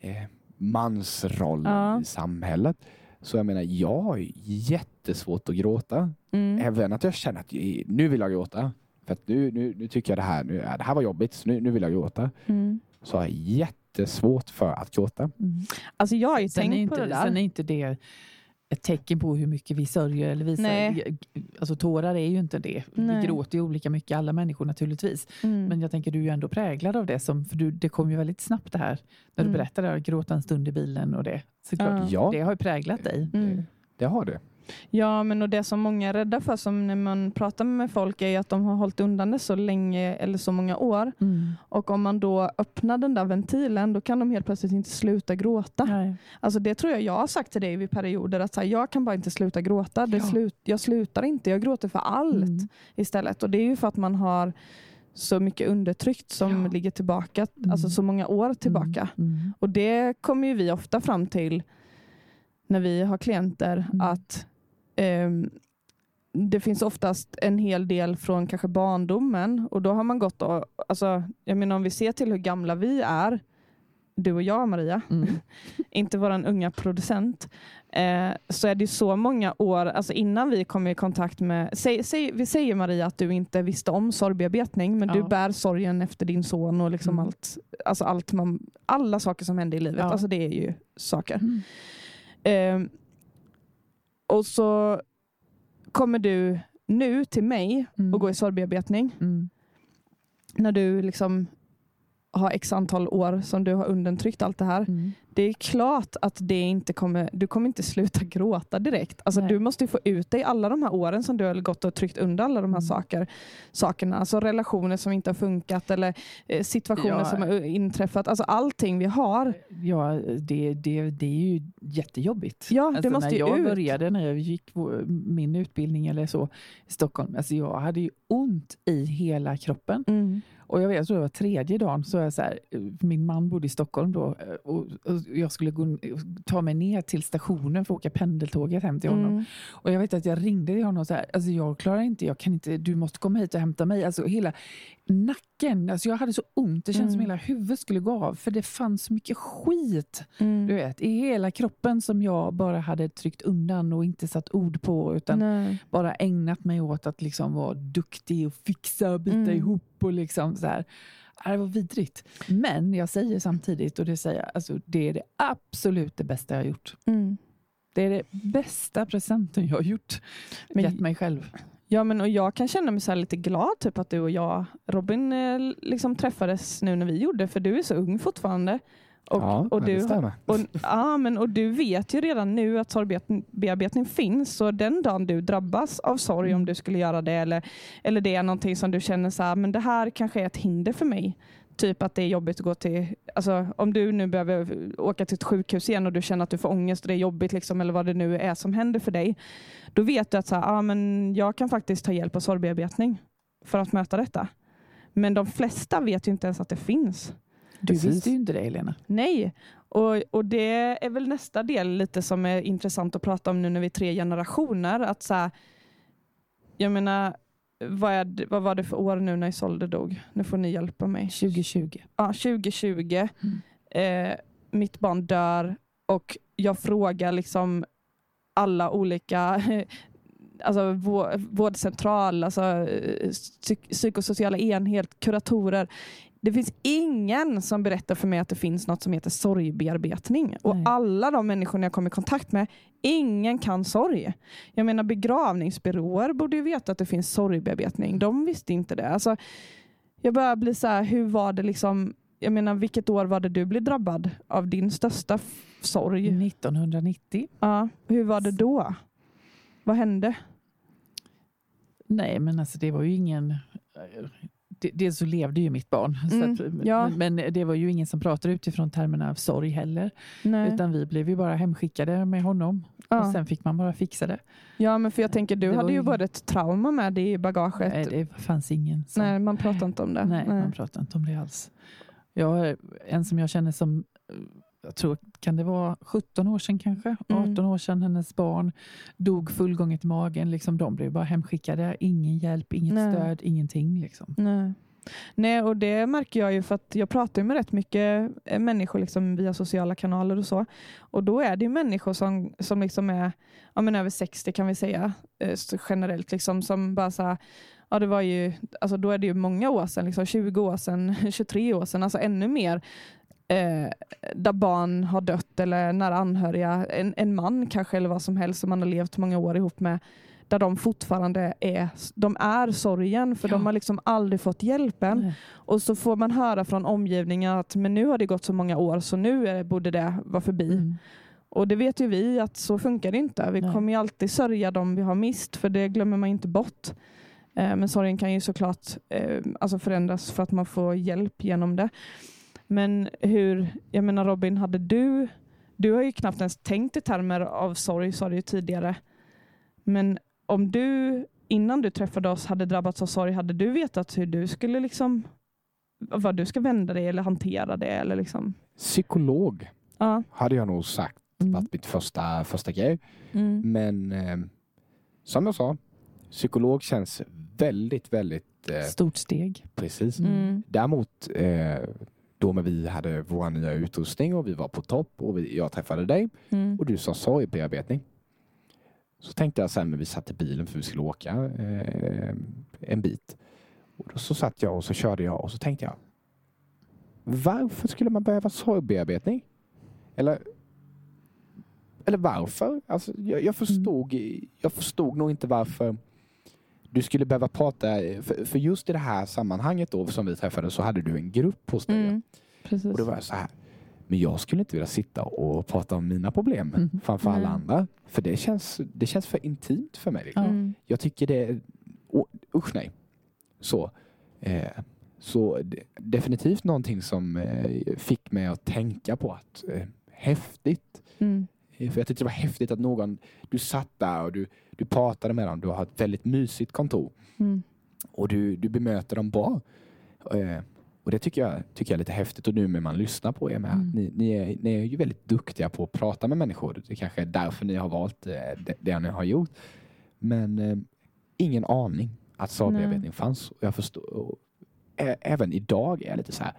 eh, mansrollen Ja. i samhället. Så jag menar, jag har jättesvårt att gråta. mm. Även att jag känner att nu vill jag gråta. För att nu, nu, nu tycker jag det här, nu, det här var jobbigt, så nu, nu vill jag gråta. Mm. Så har jag jättesvårt för att gråta. mm. Alltså jag har ju sen, tänkt är på inte, det där. sen är inte det ett tecken på hur mycket vi sörjer eller visar. Nej. Alltså tårar är ju inte det. Nej. Vi gråter ju olika mycket, alla människor naturligtvis. Mm. Men jag tänker du är ju ändå präglad av det. Som, för du, det kom ju väldigt snabbt det här. När du Mm. berättade att gråta en stund i bilen och det. Såklart, Ja. Det har ju präglat dig. Mm. Det har det. Ja, men och det som många är rädda för som när man pratar med folk är att de har hållit undan det så länge eller så många år. Mm. Och om man då öppnar den där ventilen då kan de helt plötsligt inte sluta gråta. Nej. Alltså det tror jag jag har sagt till dig vid perioder att här, jag kan bara inte sluta gråta. Det Ja. slut, jag slutar inte, jag gråter för allt Mm. istället. Och det är ju för att man har så mycket undertryckt som Ja. ligger tillbaka, Mm. alltså så många år tillbaka. Mm. Och det kommer ju vi ofta fram till när vi har klienter Mm. att det finns oftast en hel del från kanske barndomen och då har man gått och, alltså, jag menar om vi ser till hur gamla vi är, du och jag Maria, Mm. inte våran unga producent, eh, så är det så många år alltså innan vi kom i kontakt med, säg, säg, vi säger Maria att du inte visste om sorgbearbetning, men du Ja. bär sorgen efter din son och liksom Mm. allt, alltså allt man, alla saker som händer i livet. Ja. Alltså det är ju saker. Mm. Eh, och så kommer du nu till mig Mm. och går i sorgbearbetning Mm. när du liksom har x antal år som du har undantryckt allt det här. Mm. Det är klart att det inte kommer, du kommer inte sluta gråta direkt. Alltså Nej. du måste ju få ut dig alla de här åren som du har gått och tryckt under alla de här Mm. saker, sakerna. Alltså relationer som inte har funkat eller eh, situationer Ja. som har inträffat. Alltså allting vi har. Ja, det, det, det är ju jättejobbigt. Ja, det Alltså, måste när jag ut. började, när jag gick vår- min utbildning eller så i Stockholm, alltså jag hade ju ont i hela kroppen. Mm. Och jag vet, jag tror det var tredje dagen, så jag så här, min man bodde i Stockholm då eh, och, och jag skulle gå, ta mig ner till stationen för att åka pendeltåget hem till honom. Mm. Och jag vet att jag ringde till honom och så här, alltså jag klarar inte, jag kan inte, du måste komma hit och hämta mig. Alltså hela nacken, alltså jag hade så ont, det kändes som Mm. hela huvudet skulle gå av för det fanns så mycket skit Mm. du vet, i hela kroppen som jag bara hade tryckt undan och inte satt ord på utan Nej. bara ägnat mig åt att liksom vara duktig och fixa och bita Mm. ihop och liksom så här. Det var vidrigt. Men jag säger samtidigt, och det säger jag, alltså det är det absolut det bästa jag har gjort. Mm. Det är det bästa presenten jag har gjort. Men- Gett mig själv. Ja, men och jag kan känna mig så lite glad typ att du och jag, Robin, eh, liksom träffades nu när vi gjorde, för du är så ung fortfarande. Och, ja, och, det du, stämmer. och, ja, men, och du vet ju redan nu att sorgbearbetning finns, så den dagen du drabbas av sorg, om du skulle göra det, eller, eller det är någonting som du känner så här, men det här kanske är ett hinder för mig. Typ att det är jobbigt att gå till, alltså om du nu behöver åka till ett sjukhus igen och du känner att du får ångest och det är jobbigt, liksom, eller vad det nu är som händer för dig. Då vet du att så här, ah, men jag kan faktiskt ta hjälp av sorgbearbetning för att möta detta. Men de flesta vet ju inte ens att det finns. Du Precis. visste ju inte det Helena. Nej, och, och det är väl nästa del lite som är intressant att prata om nu när vi är tre generationer. Att så här, jag menar, vad, är, vad var det för år nu när Isolde dog? Nu får ni hjälpa mig. 2020. Ja, 2020. Eh, mitt barn dör och jag frågar liksom alla olika alltså vå- vårdcentral, alltså eh, psyk- psykosociala enhet, kuratorer. Det finns ingen som berättar för mig att det finns något som heter sorgbearbetning. Och Nej. alla de människorna jag kom i kontakt med, ingen kan sorg. Jag menar begravningsbyråer borde ju veta att det finns sorgbearbetning. De visste inte det. Alltså, jag börjar bli så här, hur var det liksom, jag menar vilket år var det du blev drabbad av din största sorg? 1990. Ja, hur var det då? Vad hände? Nej, men alltså det var ju ingen... Dels så levde ju mitt barn. Mm, att, ja. men, det var ju ingen som pratade utifrån termerna av sorg heller. Nej. Utan vi blev ju bara hemskickade med honom. Och ja. sen fick man bara fixa det. ja, men för jag tänker du Det hade ju ju- både ett trauma med det i bagaget. Nej, det fanns ingen som... Nej, man pratar inte om det. Nej, man pratar inte om det alls. Jag, en som jag känner som, jag tror, kan det vara 17 år sedan kanske? Mm. 18 år sedan hennes barn dog fullgånget i magen. Liksom, de blev bara hemskickade. Ingen hjälp, inget Nej. stöd, ingenting. Liksom. Nej. Nej, och det märker jag ju för att jag pratar med rätt mycket eh, människor liksom via sociala kanaler och så. Och då är det ju människor som, som liksom är ja, men över 60 kan vi säga eh, generellt, liksom, som bara så här, ja det var ju, alltså då är det ju många år sedan, liksom 20 år sedan, 23 år sedan, alltså ännu mer eh, där barn har dött eller nära anhöriga, en, en man kanske eller vad som helst som man har levt många år ihop med, där de fortfarande är, de är sorgen för Ja. de har liksom aldrig fått hjälpen. Nej. Och så får man höra från omgivningen att men nu har det gått så många år så nu är, borde det vara förbi. Mm. Och det vet ju vi att så funkar det inte. Vi Nej. kommer ju alltid sörja dem vi har mist för det glömmer man inte bort. Eh, men sorgen kan ju såklart eh, alltså förändras för att man får hjälp genom det. Men hur, jag menar Robin, hade du, du har ju knappt ens tänkt i termer av sorg, sa du ju tidigare. Men om du innan du träffade oss hade drabbats av sorg, hade du vetat hur du skulle liksom, vad du ska vända dig eller hantera det? Eller liksom? Psykolog Ja. hade jag nog sagt Mm. varit mitt första, första grej. Mm. Men eh, som jag sa, psykolog känns väldigt, väldigt eh, Stort steg. precis. Mm. Däremot eh, då när vi hade vår nya utrustning och vi var på topp och vi, jag träffade dig Mm. och du sa sorgbearbetning. Så tänkte jag sen när vi satt i bilen för vi skulle åka eh, en bit. Och då så satt jag och så körde jag och så tänkte jag varför skulle man behöva sorgbearbetning? Eller, eller varför? Alltså, jag, jag, förstod, jag förstod nog inte varför du skulle behöva prata. För, för just i det här sammanhanget då som vi träffade så hade du en grupp hos dig. Mm. Precis. Och då var jag så här. Men jag skulle inte vilja sitta och prata om mina problem Mm. framför alla Nej. andra. För det känns, det känns för intimt för mig. Liksom. Ja. Mm. Jag tycker det är... Oh, usch nej. Så. Eh, så de, definitivt någonting som eh, fick mig att tänka på att eh, häftigt. För jag tyckte det var häftigt att någon, du satt där och du, du pratade med dem. Du har ett väldigt mysigt kontor Mm. och du, du bemöter dem bra. Eh, och det tycker jag, tycker jag är lite häftigt och nu när man lyssnar på er med. Mm. Ni, ni, är, ni är ju väldigt duktiga på att prata med människor. Det kanske är därför ni har valt eh, det, det ni har gjort. Men eh, ingen aning att sorgbearbetning fanns. Och jag förstår, och, även idag är jag lite så här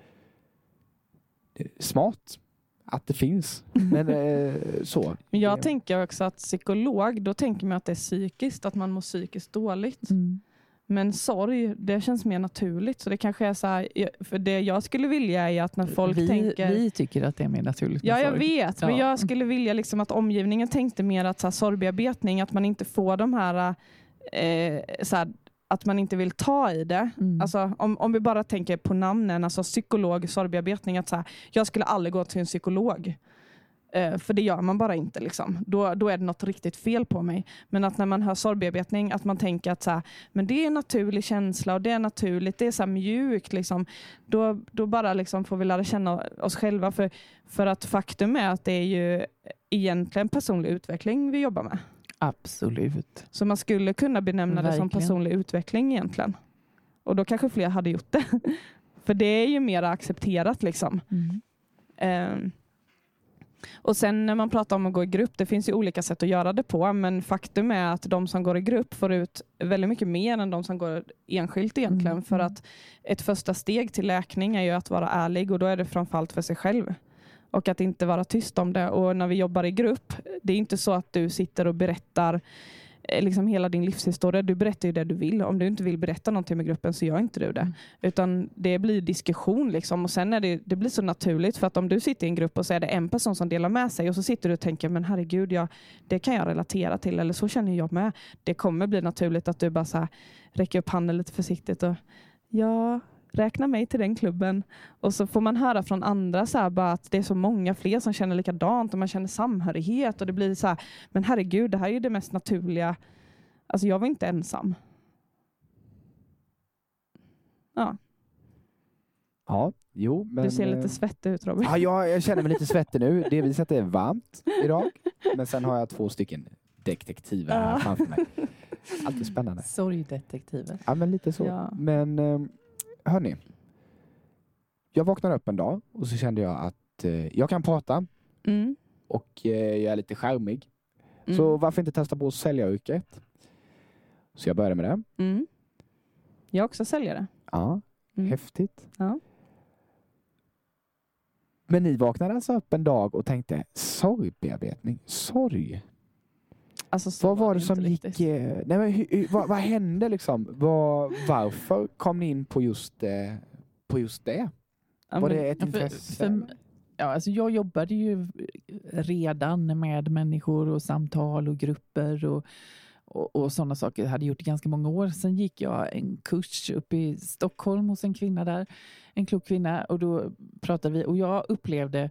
smart att det finns. Men eh, så. Men jag tänker också att psykolog, då tänker man att det är psykiskt, att man mår psykiskt dåligt. Mm. Men sorg, det känns mer naturligt. Så det kanske är så här, för det jag skulle vilja är att när folk vi, tänker... vi tycker att det är mer naturligt Ja, jag sorg. vet. Men Ja. jag skulle vilja liksom att omgivningen tänkte mer att så här, sorgbearbetning, att man inte får de här, eh, så här att man inte vill ta i det. Mm. Alltså, om, om vi bara tänker på namnen, alltså psykolog, sorgbearbetning, att så här, jag skulle aldrig gå till en psykolog. Eh, för det gör man bara inte. Liksom. Då, då är det något riktigt fel på mig. Men att när man hör sorgbearbetning, att man tänker att så här, men det är en naturlig känsla och det är naturligt, det är så mjukt. Liksom. Då, då bara liksom får vi lära känna oss själva. För, för att faktum är att det är ju egentligen personlig utveckling vi jobbar med. Absolut. Så man skulle kunna benämna det som Verkligen. personlig utveckling egentligen. Och då kanske fler hade gjort det. För det är ju mer accepterat liksom. Mm. Ehm, och sen när man pratar om att gå i grupp, det finns ju olika sätt att göra det på, men faktum är att de som går i grupp får ut väldigt mycket mer än de som går enskilt egentligen. Mm. För att ett första steg till läkning är ju att vara ärlig och då är det framförallt för sig själv. Och att inte vara tyst om det. Och när vi jobbar i grupp, det är inte så att du sitter och berättar eh, liksom hela din livshistoria. Du berättar ju det du vill. Om du inte vill berätta någonting med gruppen så gör inte du det. Mm. Utan det blir diskussion liksom. och sen är det, det blir så naturligt för att om du sitter i en grupp och så är det en person som delar med sig och så sitter du och tänker men herregud, ja, det kan jag relatera till eller så känner jag med. Det kommer bli naturligt att du bara så här, räcker upp handen lite försiktigt och ja, räkna mig till den klubben. Och så får man höra från andra så här, bara att det är så många fler som känner likadant och man känner samhörighet och det blir så här, men herregud, det här är ju det mest naturliga. Alltså jag var inte ensam. Ja, Ja, jo, men... du ser eh, lite svettig ut Robin. Ja, jag, jag känner mig lite svettig nu. Delvis att det är varmt idag. Men sen har jag två stycken detektiver här Ja. framför mig. Alltid spännande. Sorgdetektiver. Ja, men lite så. Ja. Men eh, hörni. Jag vaknade upp en dag och så kände jag att eh, jag kan prata Mm. och eh, jag är lite charmig. Mm. Så varför inte testa på säljaryrket? Så jag började med det. Mm. Jag är också säljare. Ja, Mm. häftigt. Ja. Men ni vaknade alltså upp en dag och tänkte sorgbearbetning, sorg. Alltså, så Vad var det inte som gick... riktigt. eh, Nej, men hur, hur, vad, vad hände liksom? Vad, varför kom ni in på just, eh, på just det? Ja, Var men- det ett Ja, för- intresse? för- Ja, alltså jag jobbade ju redan med människor och samtal och grupper och, och, och sådana saker. Jag hade gjort det ganska många år. Sen gick jag en kurs uppe i Stockholm hos en kvinna där, en klok kvinna, och då pratade vi och jag upplevde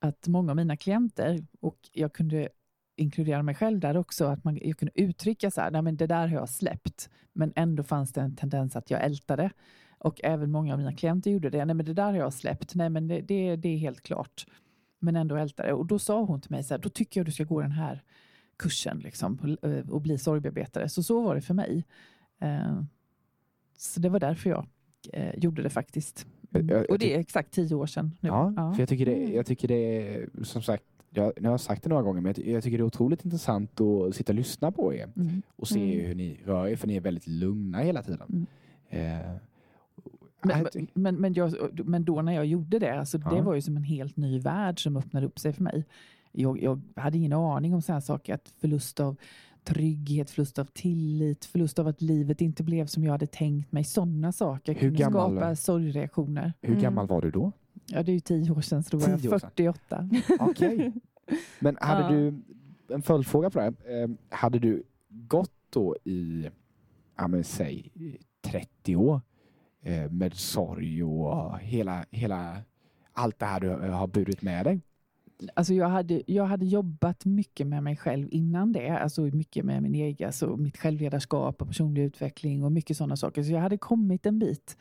att många av mina klienter, och jag kunde inkludera mig själv där också, att man, jag kunde uttrycka så här, nej men det där har jag släppt, men ändå fanns det en tendens att jag ältade. Och även många av mina klienter gjorde det. Nej, men det där har jag släppt. Nej, men det, det, det är helt klart. Men ändå ältade. Och då sa hon till mig så här, då tycker jag du ska gå den här kursen liksom, och, och bli sorgbearbetare. Så så var det för mig. Eh, så det var därför jag eh, gjorde det faktiskt. Och det är exakt tio år sedan nu. Ja, Ja. för jag tycker, det, Mm. jag tycker det är som sagt, jag, nu har jag sagt det några gånger, men jag, jag tycker det är otroligt intressant att sitta och lyssna på er Mm. och se Mm. hur ni rör er, för ni är väldigt lugna hela tiden. Mm. Eh, Men, jag men, men, jag, men då när jag gjorde det, alltså det Ja. var ju som en helt ny värld som öppnade upp sig för mig. Jag, jag hade ingen aning om sådana saker, att förlust av trygghet, förlust av tillit, förlust av att livet inte blev som jag hade tänkt mig. Sådana saker Hur kunde gammal- skapa sorgreaktioner. hur Mm. gammal var du då? Ja, det är ju tio år sedan, så då var jag Tio år sedan. 48. Okej. Men hade Ja. du, en följdfråga på det här. Eh, hade du gått då i, ja men säg 30 år eh, med sorg och hela, hela allt det här du har burit med dig? Alltså jag, hade, jag hade jobbat mycket med mig själv innan det. Alltså mycket med min egen, alltså mitt självledarskap och personlig utveckling och mycket sådana saker. Så jag hade kommit en bit.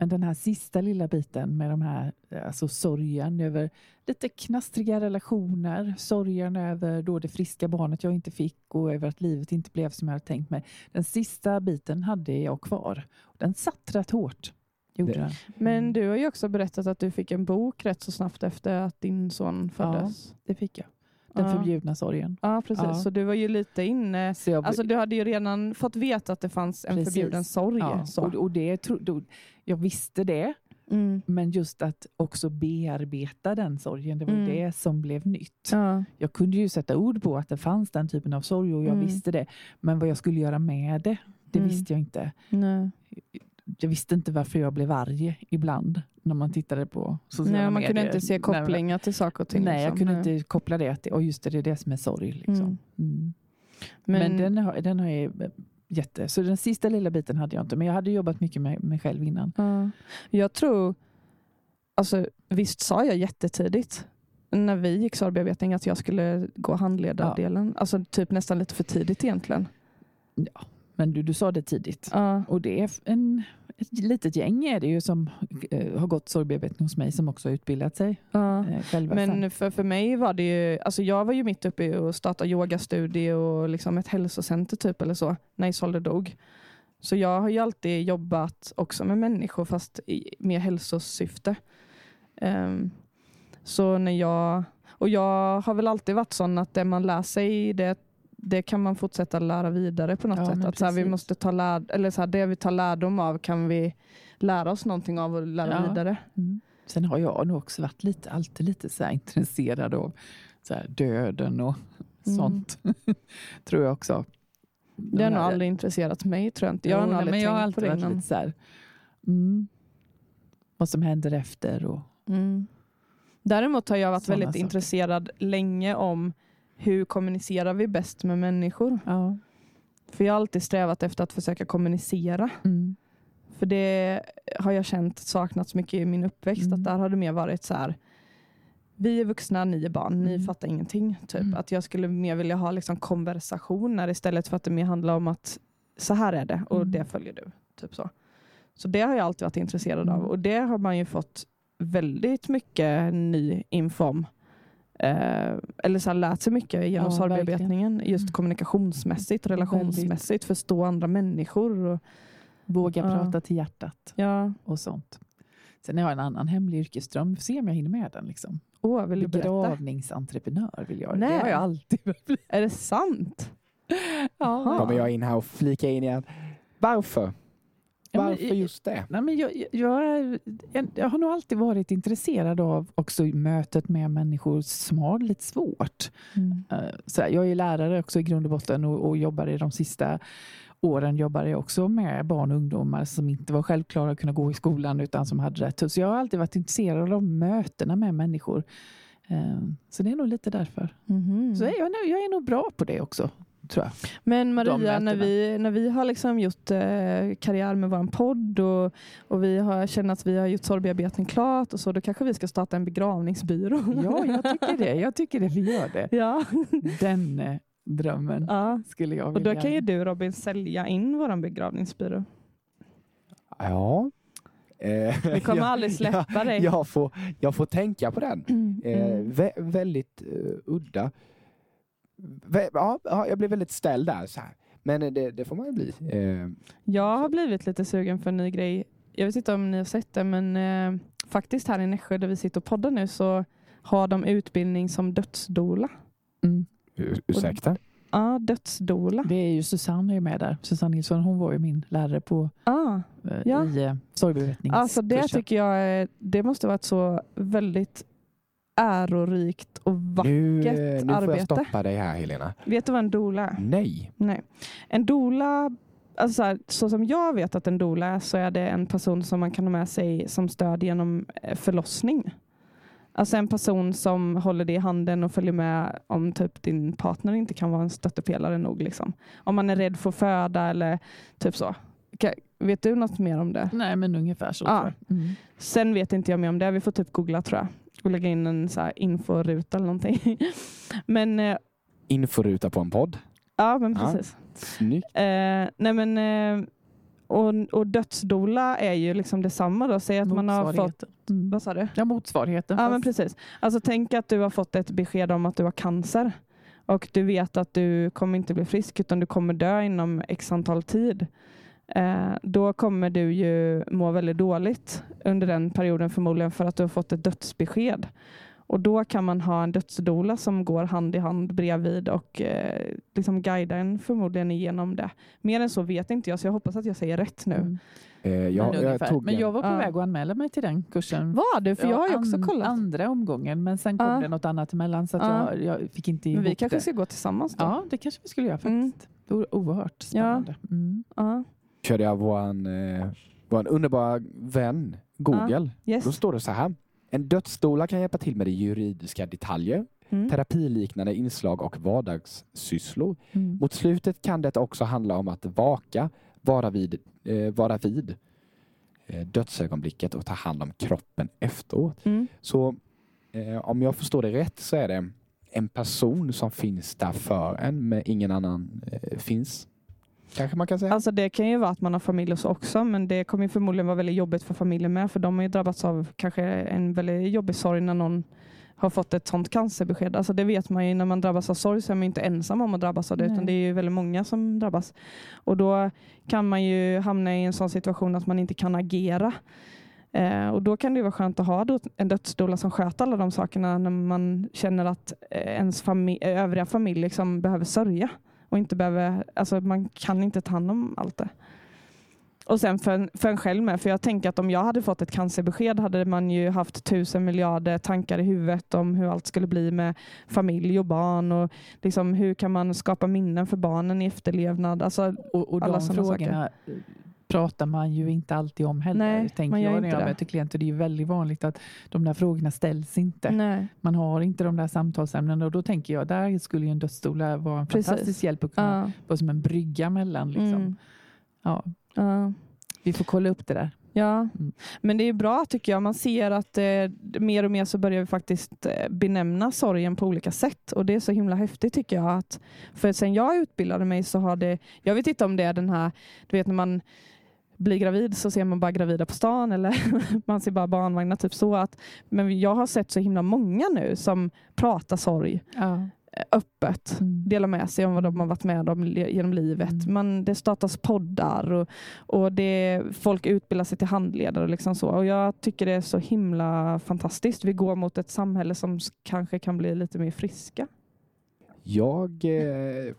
Men den här sista lilla biten med de här, alltså sorgen över lite knastriga relationer, sorgen över då det friska barnet jag inte fick och över att livet inte blev som jag hade tänkt mig. Den sista biten hade jag kvar. Den satt rätt hårt. gjorde den. Men Mm. du har ju också berättat att du fick en bok rätt så snabbt efter att din son föddes. Det fick jag. Den Ja. förbjudna sorgen. Ja, precis. Ja. Så du var ju lite inne... Så jag, Alltså du hade ju redan fått veta att det fanns en Precis. förbjuden sorg. ja, och, och det, tro- då, jag visste det, Mm. men just att också bearbeta den sorgen, det var Mm. det som blev nytt. Ja. Jag kunde ju sätta ord på att det fanns den typen av sorg och jag Mm. visste det. Men vad jag skulle göra med det, det Mm. visste jag inte. Nej. Jag visste inte varför jag blev arg ibland när man tittade på sociala Nej, man medier. kunde inte se kopplingar till saker och ting. Nej, jag liksom. kunde Nej. inte koppla det till, och just det, det är det som är sorg. Liksom. Mm. Mm. Men, Men, den, har, den har jag eh, jätte... Så den sista lilla biten hade jag inte, men jag hade jobbat mycket med mig själv innan. ja. Jag tror... Alltså, visst sa jag jättetidigt när vi gick sorgbearbetning att jag skulle gå handledardelen. Alltså typ nästan lite för tidigt egentligen. Men du, du sa det tidigt. Ja. Och det är en, ett litet gäng är det ju som eh, har gått sorgbearbetning hos mig som också har utbildat sig Ja. eh, själva. Men för, för mig var det ju, alltså jag var ju mitt uppe i att starta yogastudie och liksom ett hälsocenter typ eller så, när Isolde dog. Så jag har ju alltid jobbat också med människor fast i mer hälsosyfte. Ehm, så när jag, och jag har väl alltid varit sån att det man lär sig, det, det kan man fortsätta lära vidare på något Ja, sätt. Att så här, vi måste ta lär, eller så här, det vi tar lärdom av kan vi lära oss någonting av och lära Ja. vidare. Mm. Sen har jag nog också varit lite, alltid lite så här intresserad av så här döden och Mm. sånt. Tror jag också. Det har nog aldrig intresserat mig tror jag inte. Jag har Jo, aldrig men jag har alltid varit lite så här, mm, vad som händer efter. Och, Mm. Däremot har jag varit Såna väldigt saker. intresserad länge om hur kommunicerar vi bäst med människor. ja. För jag har alltid strävat efter att försöka kommunicera. mm. För det har jag känt saknats mycket i min uppväxt. Mm. Att där har det mer varit så här. Vi är vuxna, ni är barn, ni Mm. fattar ingenting. Typ. Mm. Att jag skulle mer vilja ha liksom konversationer istället för att det mer handlar om att så här är det och Mm. det följer du. Typ så. så det har jag alltid varit intresserad av Mm. och det har man ju fått väldigt mycket ny info om. Eh, eller så här, lärt sig mycket genom Ja, sorgbearbetningen. Just Mm. kommunikationsmässigt, relationsmässigt, förstå andra människor. Och, Våga Ja. prata till hjärtat ja, och sånt. Sen har jag en annan hemlig yrkesdröm. Se om jag hinner med den. Liksom. åh, vill? Begravningsentreprenör vill jag. Nej. Det har jag alltid velat bli. Är det sant? Ja. Kommer jag in här och flika in igen. Varför? Ja, men- Varför just det? Nej, men jag, jag, jag, jag har nog alltid varit intresserad av också mötet med människor som har det lite svårt. Eh, Så jag är lärare också i grund och botten och, och jobbar i de sista åren jobbar jag också med barn och ungdomar som inte var självklara att kunna gå i skolan utan som hade det tufft. Så jag har alltid varit intresserad av mötena med människor. Eh, Så det är nog lite därför. Mhm. Så jag, är nog- jag är nog bra på det också, tror jag. Men Maria, när vi, när vi har liksom gjort eh, karriär med vår podd och, och vi har, känner att vi har gjort sorgbearbetning klart och så, då kanske vi ska starta en begravningsbyrå. Ja, jag tycker det. Jag tycker det. Vi gör det. ja. Den eh, drömmen ja. skulle jag Och vilja. då kan ju du Robin sälja in vår begravningsbyrå. Ja. Eh, Vi kommer jag- aldrig släppa jag, dig. Jag får, jag får tänka på den. Eh, Mm. vä väldigt eh, udda. Ja, ja, jag blev väldigt ställd där. Så här. Men eh, det, det får man ju bli. Eh, Jag har blivit lite sugen för en ny grej. Jag vet inte om ni har sett det, men eh, faktiskt här i Nässjö där vi sitter och poddar nu så har de utbildning som dödsdola. Mm. ur- ursäkta? Ja, dödsdola. Det är ju Susanne är med där. Susanne Nilsson, hon var ju min lärare på Ah. eh, Ja. i eh, sorgbearbetningskursen. Alltså det tycker jag det måste vara ett så väldigt ärorikt och vackert. Nu, eh, nu får arbete. jag stoppa dig här Helena. Vet du vad en doula är? Nej. Nej. En doula, alltså så, här, så som jag vet att en doula är så är det en person som man kan ha med sig som stöd genom eh, förlossning. Alltså en person som håller dig i handen och följer med om typ din partner inte kan vara en stöttepelare nog. Liksom. Om man är rädd för att föda eller typ så. Vet du något mer om det? Nej, men ungefär så. Ja. tror jag. Mm. Sen vet inte jag mer om det. Vi får typ googla tror jag. Och lägga in en så här inforuta eller någonting. men eh, Inforuta på en podd. ja, men Ja. precis. Snyggt. Eh, nej men, eh, och, och dödsdola är ju liksom detsamma då. Säg att man har fått... Mm. Vad sa du? Ja, motsvarigheten. Ja fast- men precis. Alltså tänk att du har fått ett besked om att du har cancer. Och du vet att du kommer inte bli frisk utan du kommer dö inom x antal tid. Eh, då kommer du ju må väldigt dåligt under den perioden förmodligen för att du har fått ett dödsbesked. Och då kan man ha en dödsdola som går hand i hand bredvid och eh, liksom guida en förmodligen igenom det. Mer än så vet inte jag, så jag hoppas att jag säger rätt nu. Mm. Eh, Men, jag, jag ungefär. tog men jag var på Ja. väg att anmäla mig till den kursen. Var du? För jag har ju också an- kollat. Andra omgången, men sen kom Ja. det något annat emellan så att Ja. jag, jag fick inte Men vi kanske det. ska gå tillsammans då? Ja, det kanske vi skulle göra Mm. faktiskt. Det vore oerhört spännande. Mm. Körde jag våran, eh, våran underbara vän Google. Yes. Då står det så här. En dödsstola kan hjälpa till med de juridiska detaljer, Mm. terapiliknande inslag och vardagssysslor. Mm. Mot slutet kan det också handla om att vaka, vara vid, eh, vara vid eh, dödsögonblicket och ta hand om kroppen efteråt. Mm. Så eh, om jag förstår det rätt så är det en person som finns där för en men ingen annan eh, finns. Kanske man kan säga. Alltså det kan ju vara att man har familj och så också, men det kommer ju förmodligen vara väldigt jobbigt för familjen med, för de har ju drabbats av kanske en väldigt jobbig sorg när någon har fått ett sånt cancerbesked. Alltså det vet man ju, när man drabbas av sorg så är man ju inte ensam om att drabbas av det, Nej. utan det är ju väldigt många som drabbas. Och då kan man ju hamna i en sån situation att man inte kan agera. Eh, och då kan det ju vara skönt att ha då en dödsdoula som sköter alla de sakerna när man känner att eh, ens fami- eh, övriga familj liksom behöver sörja. Och inte behöver, alltså man kan inte ta hand om allt det. Och sen för en, för en själv med, för jag tänker att om jag hade fått ett cancerbesked hade man ju haft tusen miljarder tankar i huvudet om hur allt skulle bli med familj och barn och liksom hur kan man skapa minnen för barnen i efterlevnad. Alltså, Och, och Alla de frågorna eh, pratar man ju inte alltid om heller. Nej, tänker man gör jag när jag det. möter klienter. Det är väldigt vanligt att de där frågorna ställs inte. nej. Man har inte de där samtalsämnena och då tänker jag där skulle ju en dödsstola vara en Precis. fantastisk hjälp att kunna Ja, vara som en brygga mellan. Liksom. mm, Ja, ja. vi får kolla upp det där. Ja, Mm. men det är bra tycker jag. Man ser att eh, mer och mer så börjar vi faktiskt eh, benämna sorgen på olika sätt och det är så himla häftigt tycker jag. Att, för sen jag utbildade mig så har det, jag vet inte om det är den här, du vet när man blir gravid så ser man bara gravida på stan eller man ser bara barnvagnar, typ så. Att, men jag har sett så himla många nu som pratar sorg Ja. öppet Mm. dela med sig om vad de har varit med om genom livet. Mm. Man, det startas poddar och, och det, folk utbildar sig till handledare. Och, liksom så. och Jag tycker det är så himla fantastiskt. Vi går mot ett samhälle som kanske kan bli lite mer friska. Jag, eh,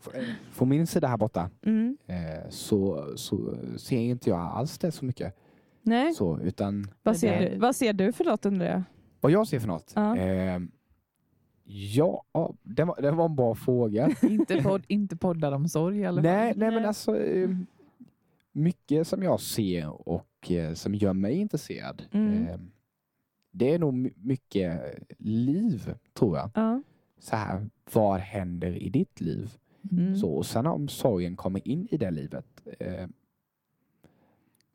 från min sida här borta, Mm. eh, så, så ser inte jag alls det så mycket. Nej, Så, utan vad det- ser, du, vad ser du för något under det? vad jag ser för något? Ja. Eh, ja, det var, det var en bra fråga. inte, podd, inte poddar om sorg i alla fall. nej, nej, men alltså eh, mycket som jag ser och eh, som gör mig intresserad. Mm. Eh, det är nog my- mycket liv, tror jag. Ja. Så här, vad händer i ditt liv? Mm. Så, och sen om sorgen kommer in i det livet, eh,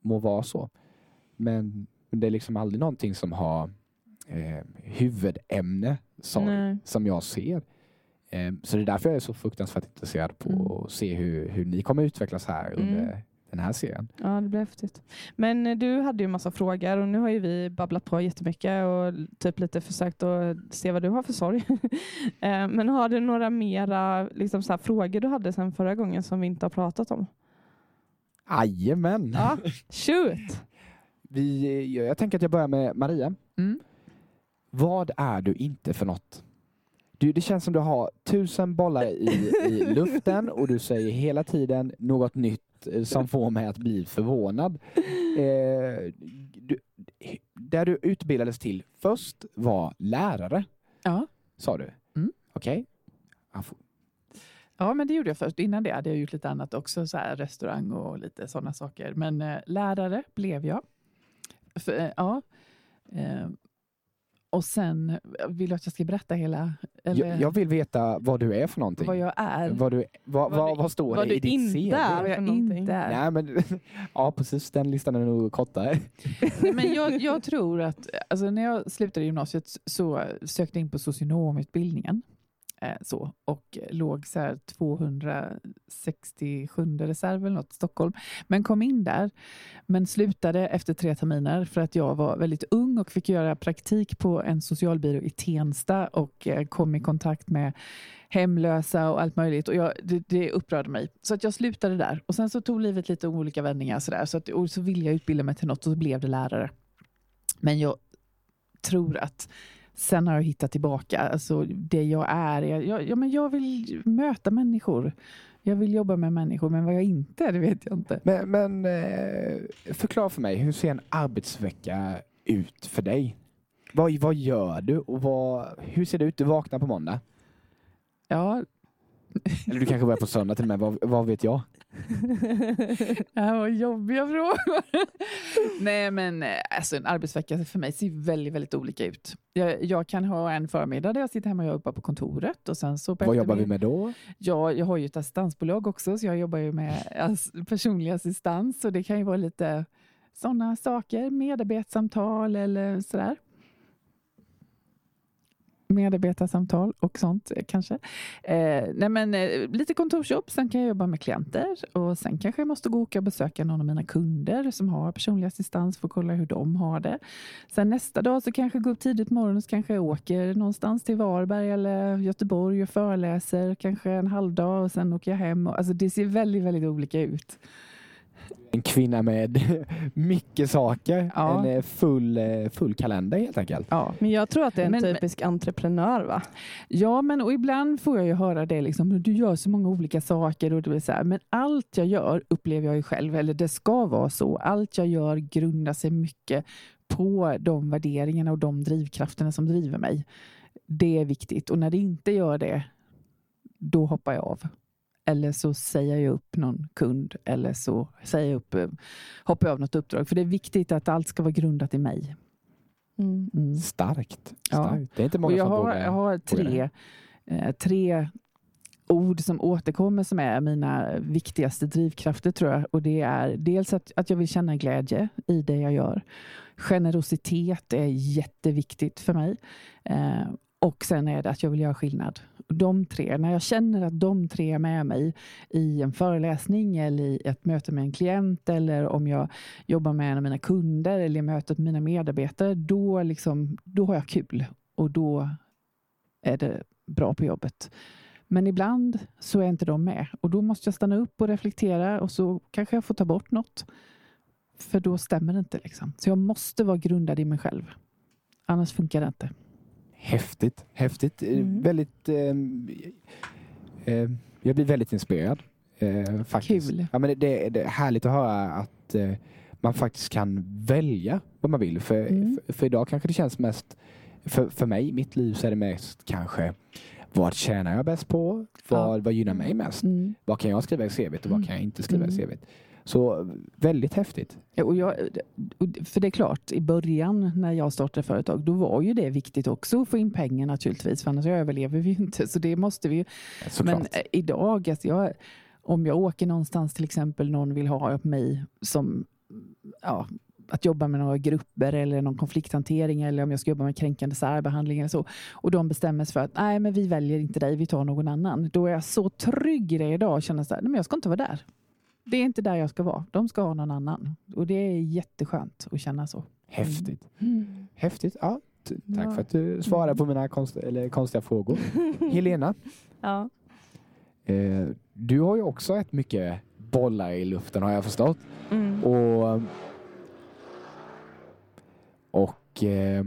må vara så. Men, det är liksom aldrig någonting som har eh, huvudämne sorg, som jag ser. Eh, så det är därför jag är så fruktansvärt intresserad på Mm. att se hur, hur ni kommer utvecklas här under Mm. Den här serien. Ja, det blir häftigt. Men eh, du hade ju massa frågor och nu har ju vi babblat på jättemycket och typ lite försökt att se vad du har för sorg. Eh, Men har du några mera liksom så här, frågor du hade sedan förra gången som vi inte har pratat om? Jajamän! Ja, shoot! Vi, jag tänker att jag börjar med Maria. Mm. Vad är du inte för något? Du, det känns som du har tusen bollar i, i luften och du säger hela tiden något nytt eh, som får mig att bli förvånad. Eh, du, där du utbildades till först var lärare, Ja. sa du? Mm. Okej. Ja, f- ja, men det gjorde jag först. Innan det hade jag gjort lite annat också, så här, restaurang och lite sådana saker. Men eh, lärare blev jag. För, eh, ja. Och sen, vill du att jag ska berätta hela? Eller Jag, jag vill veta vad du är för någonting. vad jag är? Vad, du, vad, vad vad, du- vad står vad det du i ditt CV? vad jag någonting? inte är? Nej, men, ja, precis. Den listan är nog kortare. Nej, men jag, jag tror att alltså, när jag slutade gymnasiet så sökte jag in på socionomutbildningen. Eh, så, och låg så här 267 reserv eller något i Stockholm. Men kom in där, men slutade efter tre terminer för att jag var väldigt ung och fick göra praktik på en socialbyrå i Tensta och eh, kom i kontakt med hemlösa och allt möjligt. Och jag, det, det upprörde mig. Så att jag slutade där. Och Sen så tog livet lite olika vändningar. Så, där, så, att, och så ville jag utbilda mig till något och så blev det lärare. Men jag tror att sen har jag hittat tillbaka. Alltså det jag är. Jag, jag, ja, men jag vill möta människor. Jag vill jobba med människor, men vad jag inte är, det vet jag inte. Men, men eh, förklara för mig, hur ser en arbetsvecka ut för dig? Vad, vad gör du och vad, hur ser det ut? Du vaknar på måndag. Ja, Eller du kanske börjar på söndag till och med, vad, vad vet jag? Det här var jobbiga frågor. Nej, men eh, alltså, en arbetsvecka för mig ser väldigt, väldigt olika ut. Jag, jag kan ha en förmiddag där jag sitter hemma och jobbar på kontoret. Och sen så Vad jobbar vi med då? Ja, jag har ju ett assistansbolag också, så jag jobbar ju med ass- personlig assistans. Och det kan ju vara lite sådana saker, medarbetssamtal eller sådär. Medarbetarsamtal och sånt eh, kanske. Eh, nej men, eh, lite kontorsjobb, sen kan jag jobba med klienter och sen kanske jag måste gå och åka och besöka någon av mina kunder som har personlig assistans för att kolla hur de har det. Sen nästa dag så kanske jag går upp tidigt på morgonen så kanske jag åker någonstans till Varberg eller Göteborg och föreläser kanske en halvdag och sen åker jag hem. Och, alltså det ser väldigt, väldigt olika ut. En kvinna med mycket saker. Ja. En eh, full, eh, full kalender helt enkelt. Ja. Men jag tror att det är en Men- typisk entreprenör va? Ja, men och ibland får jag ju höra det liksom, du gör så många olika saker och det blir så här, men allt jag gör upplever jag ju själv, eller det ska vara så. Allt jag gör grundar sig mycket på de värderingarna och de drivkrafterna som driver mig. Det är viktigt och när det inte gör det, då hoppar jag av. Eller så säger jag upp någon kund eller så säger jag upp, eh, hoppar jag av något uppdrag. För det är viktigt att allt ska vara grundat i mig. Mm. Mm. Starkt. Ja. Starkt. Det är inte Och många jag, som har, vågar. jag har tre, eh, tre ord som återkommer som är mina viktigaste drivkrafter tror jag. Och det är dels att, att jag vill känna glädje i det jag gör. Generositet är jätteviktigt för mig. Eh, och sen är det att jag vill göra skillnad. De tre, när jag känner att de tre är med mig i en föreläsning eller i ett möte med en klient eller om jag jobbar med en av mina kunder eller i mötet med mina medarbetare, då, liksom, då har jag kul och då är det bra på jobbet. Men ibland så är inte de med och då måste jag stanna upp och reflektera och så kanske jag får ta bort något. För då stämmer det inte. Liksom. Så jag måste vara grundad i mig själv. Annars funkar det inte. Häftigt. Häftigt. Eh, Mm. Väldigt... ehm, eh, jag blir väldigt inspirerad. Eh, faktiskt. Kul. Ja, men det, det, det är härligt att höra att eh, man faktiskt kan välja vad man vill. För, Mm. för, för idag kanske det känns mest... För, för mig, i mitt liv, så är det mest kanske vad tjänar jag bäst på? Vad, vad gynnar mig mest? Mm. Vad kan jag skriva i CVt och vad Mm. kan jag inte skriva i Mm. CVt? Så väldigt häftigt. Ja, Och jag, för det är klart, i början när jag startade företag, då var ju det viktigt också att få in pengar naturligtvis, för annars överlever vi ju inte. Så det måste vi ju Såklart. Men eh, idag, alltså jag, om jag åker någonstans till exempel, någon vill ha mig som ja, att jobba med några grupper eller någon konflikthantering eller om jag ska jobba med kränkande särbehandling eller så. Och de bestämmer sig för att nej, men vi väljer inte dig, vi tar någon annan. Då är jag så trygg i det idag och känner så här, nej, men jag ska inte vara där. Det är inte där jag ska vara. De ska ha någon annan. Och det är jätteskönt att känna så. Häftigt. Mm. Häftigt. Ja, tack Ja. för att du svarade på mina konst, eller konstiga frågor. Helena, Ja. eh, du har ju också ett mycket bollar i luften har jag förstått. Mm. Och, och eh,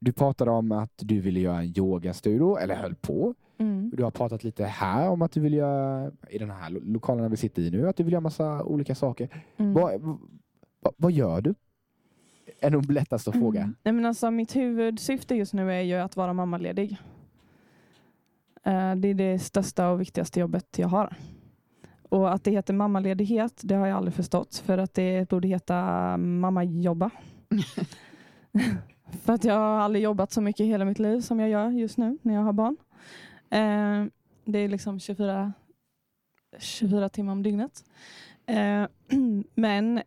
du pratade om att du ville göra en yogastudio, eller höll på. Mm. Du har pratat lite här om att du vill göra, i den här lo- lokalen vi sitter i nu, att du vill göra massa olika saker. Mm. Vad, vad, vad gör du? Är nog lättast att fråga. Mm. Nej, men alltså, mitt huvudsyfte just nu är ju att vara mammaledig. Eh, Det är det största och viktigaste jobbet jag har. Och att det heter mammaledighet, det har jag aldrig förstått. För att det borde heta mammajobba. för att jag har aldrig jobbat så mycket i hela mitt liv som jag gör just nu när jag har barn. Eh, Det är liksom 24, 24 timmar om dygnet. Eh, Men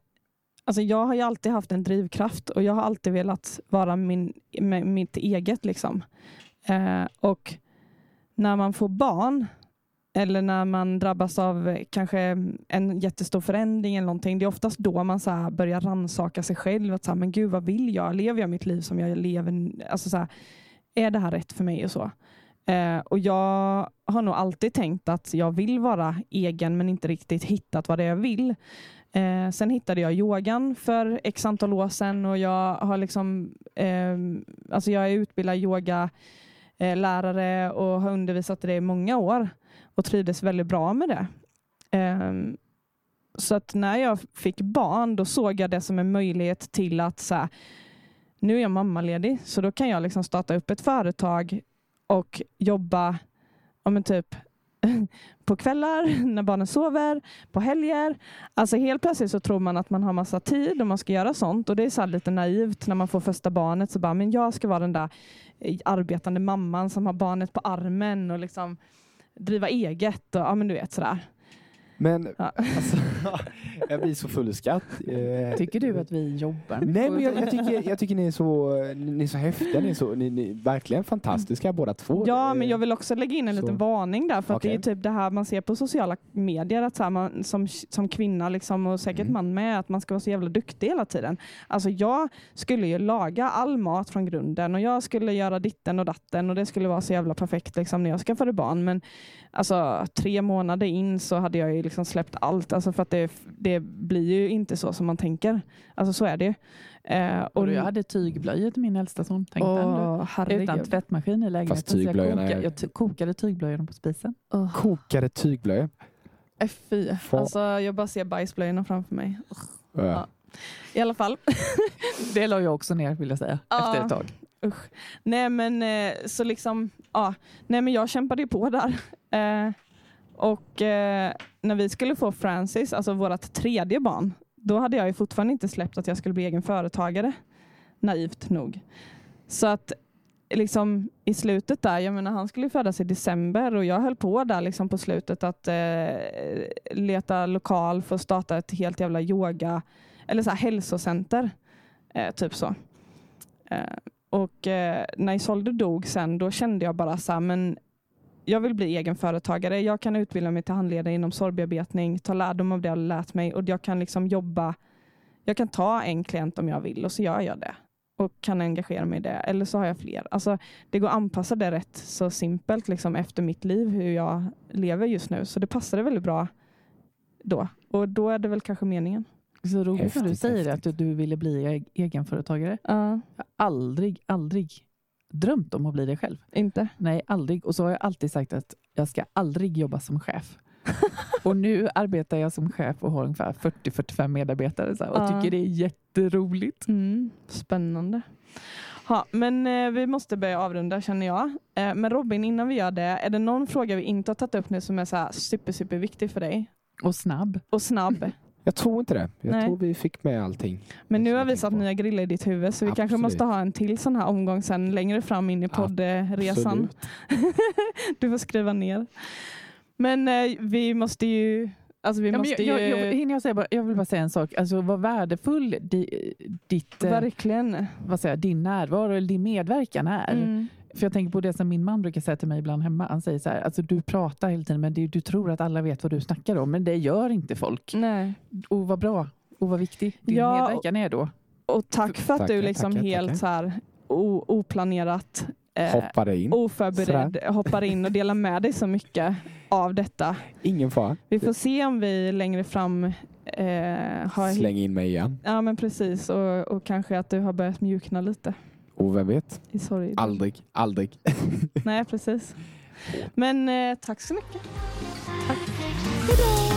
Alltså jag har ju alltid haft en drivkraft och jag har alltid velat vara min, med mitt eget. Liksom. Eh, och när man får barn eller när man drabbas av kanske en jättestor förändring eller någonting. Det är oftast då man så här börjar ransaka sig själv. Att så här, men gud, vad vill jag? Lever jag mitt liv som jag lever? Alltså så här, är det här rätt för mig? och så? Eh, och Jag har nog alltid tänkt att jag vill vara egen men inte riktigt hittat vad det är jag vill. Eh, sen hittade jag yogan för x antal år sedan och jag har liksom, eh, alltså jag är utbildad yogalärare eh, och har undervisat i det i många år och trivdes väldigt bra med det. Ehm, så att när jag fick barn då såg jag det som en möjlighet till att så här, nu är jag mammaledig så då kan jag liksom starta upp ett företag och jobba om typ på kvällar, när barnen sover, på helger. Alltså helt plötsligt så tror man att man har massa tid och man ska göra sånt och det är så lite naivt när man får första barnet så bara, men jag ska vara den där eh, arbetande mamman som har barnet på armen och liksom driva eget och ja men du vet sådär. Men Ja. alltså, jag blir så full i skratt. Eh, Tycker du att vi jobbar? Nej, men jag, jag, tycker, jag tycker ni är så, ni är så häftiga. Ni är, så, ni, ni är verkligen fantastiska båda två. Ja, men Eh, jag vill också lägga in en så. liten varning där. För att det är typ det här man ser på sociala medier, att så man, som, som kvinna liksom, och säkert Mm. man med, att man ska vara så jävla duktig hela tiden. Alltså jag skulle ju laga all mat från grunden och jag skulle göra ditten och datten och det skulle vara så jävla perfekt liksom, när jag skaffade barn. Men alltså, tre månader in så hade jag ju liksom släppt allt. Alltså, för att det, det blir ju inte så som man tänker. Alltså så är det ju. Eh, Och jag hade tygblöjor till min äldsta son. Åh. Utan tvättmaskin i lägenheten. Fast så jag, tygblöjorna kokade, är- jag kokade tygblöjorna på spisen. Åh. Kokade tygblöjor. Äh, Fy. Alltså, jag bara ser bajsblöjorna framför mig. Ja. Ja. I alla fall. Det la jag också ner vill jag säga. Ja. Efter ett tag. Usch. Nej men eh, så liksom, ja. Nej men jag kämpade ju på där. Eh, och eh, när vi skulle få Francis, alltså vårt tredje barn, då hade jag ju fortfarande inte släppt att jag skulle bli egen företagare. Naivt nog. Så att liksom i slutet där, jag menar han skulle ju födas i december och jag höll på där liksom på slutet att eh, leta lokal för att starta ett helt jävla yoga eller så här hälsocenter. Eh, typ så. Eh, och eh, när Isolde dog sen, då kände jag bara så här, men jag vill bli egen företagare. Jag kan utbilda mig till handledare inom sorgbearbetning, ta lärdom av det jag lärt mig och jag kan liksom jobba. Jag kan ta en klient om jag vill och så gör jag det och kan engagera mig i det. Eller så har jag fler. Alltså, det går att anpassa det rätt så simpelt liksom, efter mitt liv, hur jag lever just nu. Så det passade väldigt bra då. Och då är det väl kanske meningen. Så roligt när du Häftigt, säger häftigt. att du, du ville bli e- egenföretagare. Jag har aldrig, aldrig drömt om att bli det själv. inte? Nej, aldrig. Och så har jag alltid sagt att jag ska aldrig jobba som chef. och nu arbetar jag som chef och har ungefär 40-45 medarbetare så här, och Ja. tycker det är jätteroligt. Mm, spännande. Ja, men eh, vi måste börja avrunda känner jag. Eh, men Robin, innan vi gör det, är det någon fråga vi inte har tagit upp nu som är så här super, super viktig för dig? Och snabb. Och snabb. Jag tror inte det. Jag Nej. tror vi fick med allting. Men nu har vi satt på. nya griller i ditt huvud så vi kanske Absolut. måste ha en till sån här omgång sen längre fram in i poddresan. Du får skriva ner. Men eh, vi måste ju... Alltså vi Ja, måste jag, ju... jag, jag, hinner jag, säga bara, jag vill bara säga en sak. Alltså, vad värdefull di, ditt, eh, Verkligen. vad säger jag, din närvaro eller din medverkan är. Mm. För jag tänker på det som min man brukar säga till mig ibland hemma. Han säger så här, alltså, du pratar hela tiden men det, du tror att alla vet vad du snackar om. Men det gör inte folk. Nej. Och vad bra och vad viktig din Ja, medverkan är då. Och tack för att Tackar, du liksom tackar, helt tackar. så här o, oplanerat eh, Hoppade in. oförberedd hoppar in och delar med dig så mycket av detta. Ingen fara. Vi får se om vi längre fram eh, har... Släng in mig igen. Ja men precis och, och kanske att du har börjat mjukna lite Och vem vet? sorg. Aldrig, aldrig. Nej precis. Men eh, tack så mycket. Tack. Hejdå!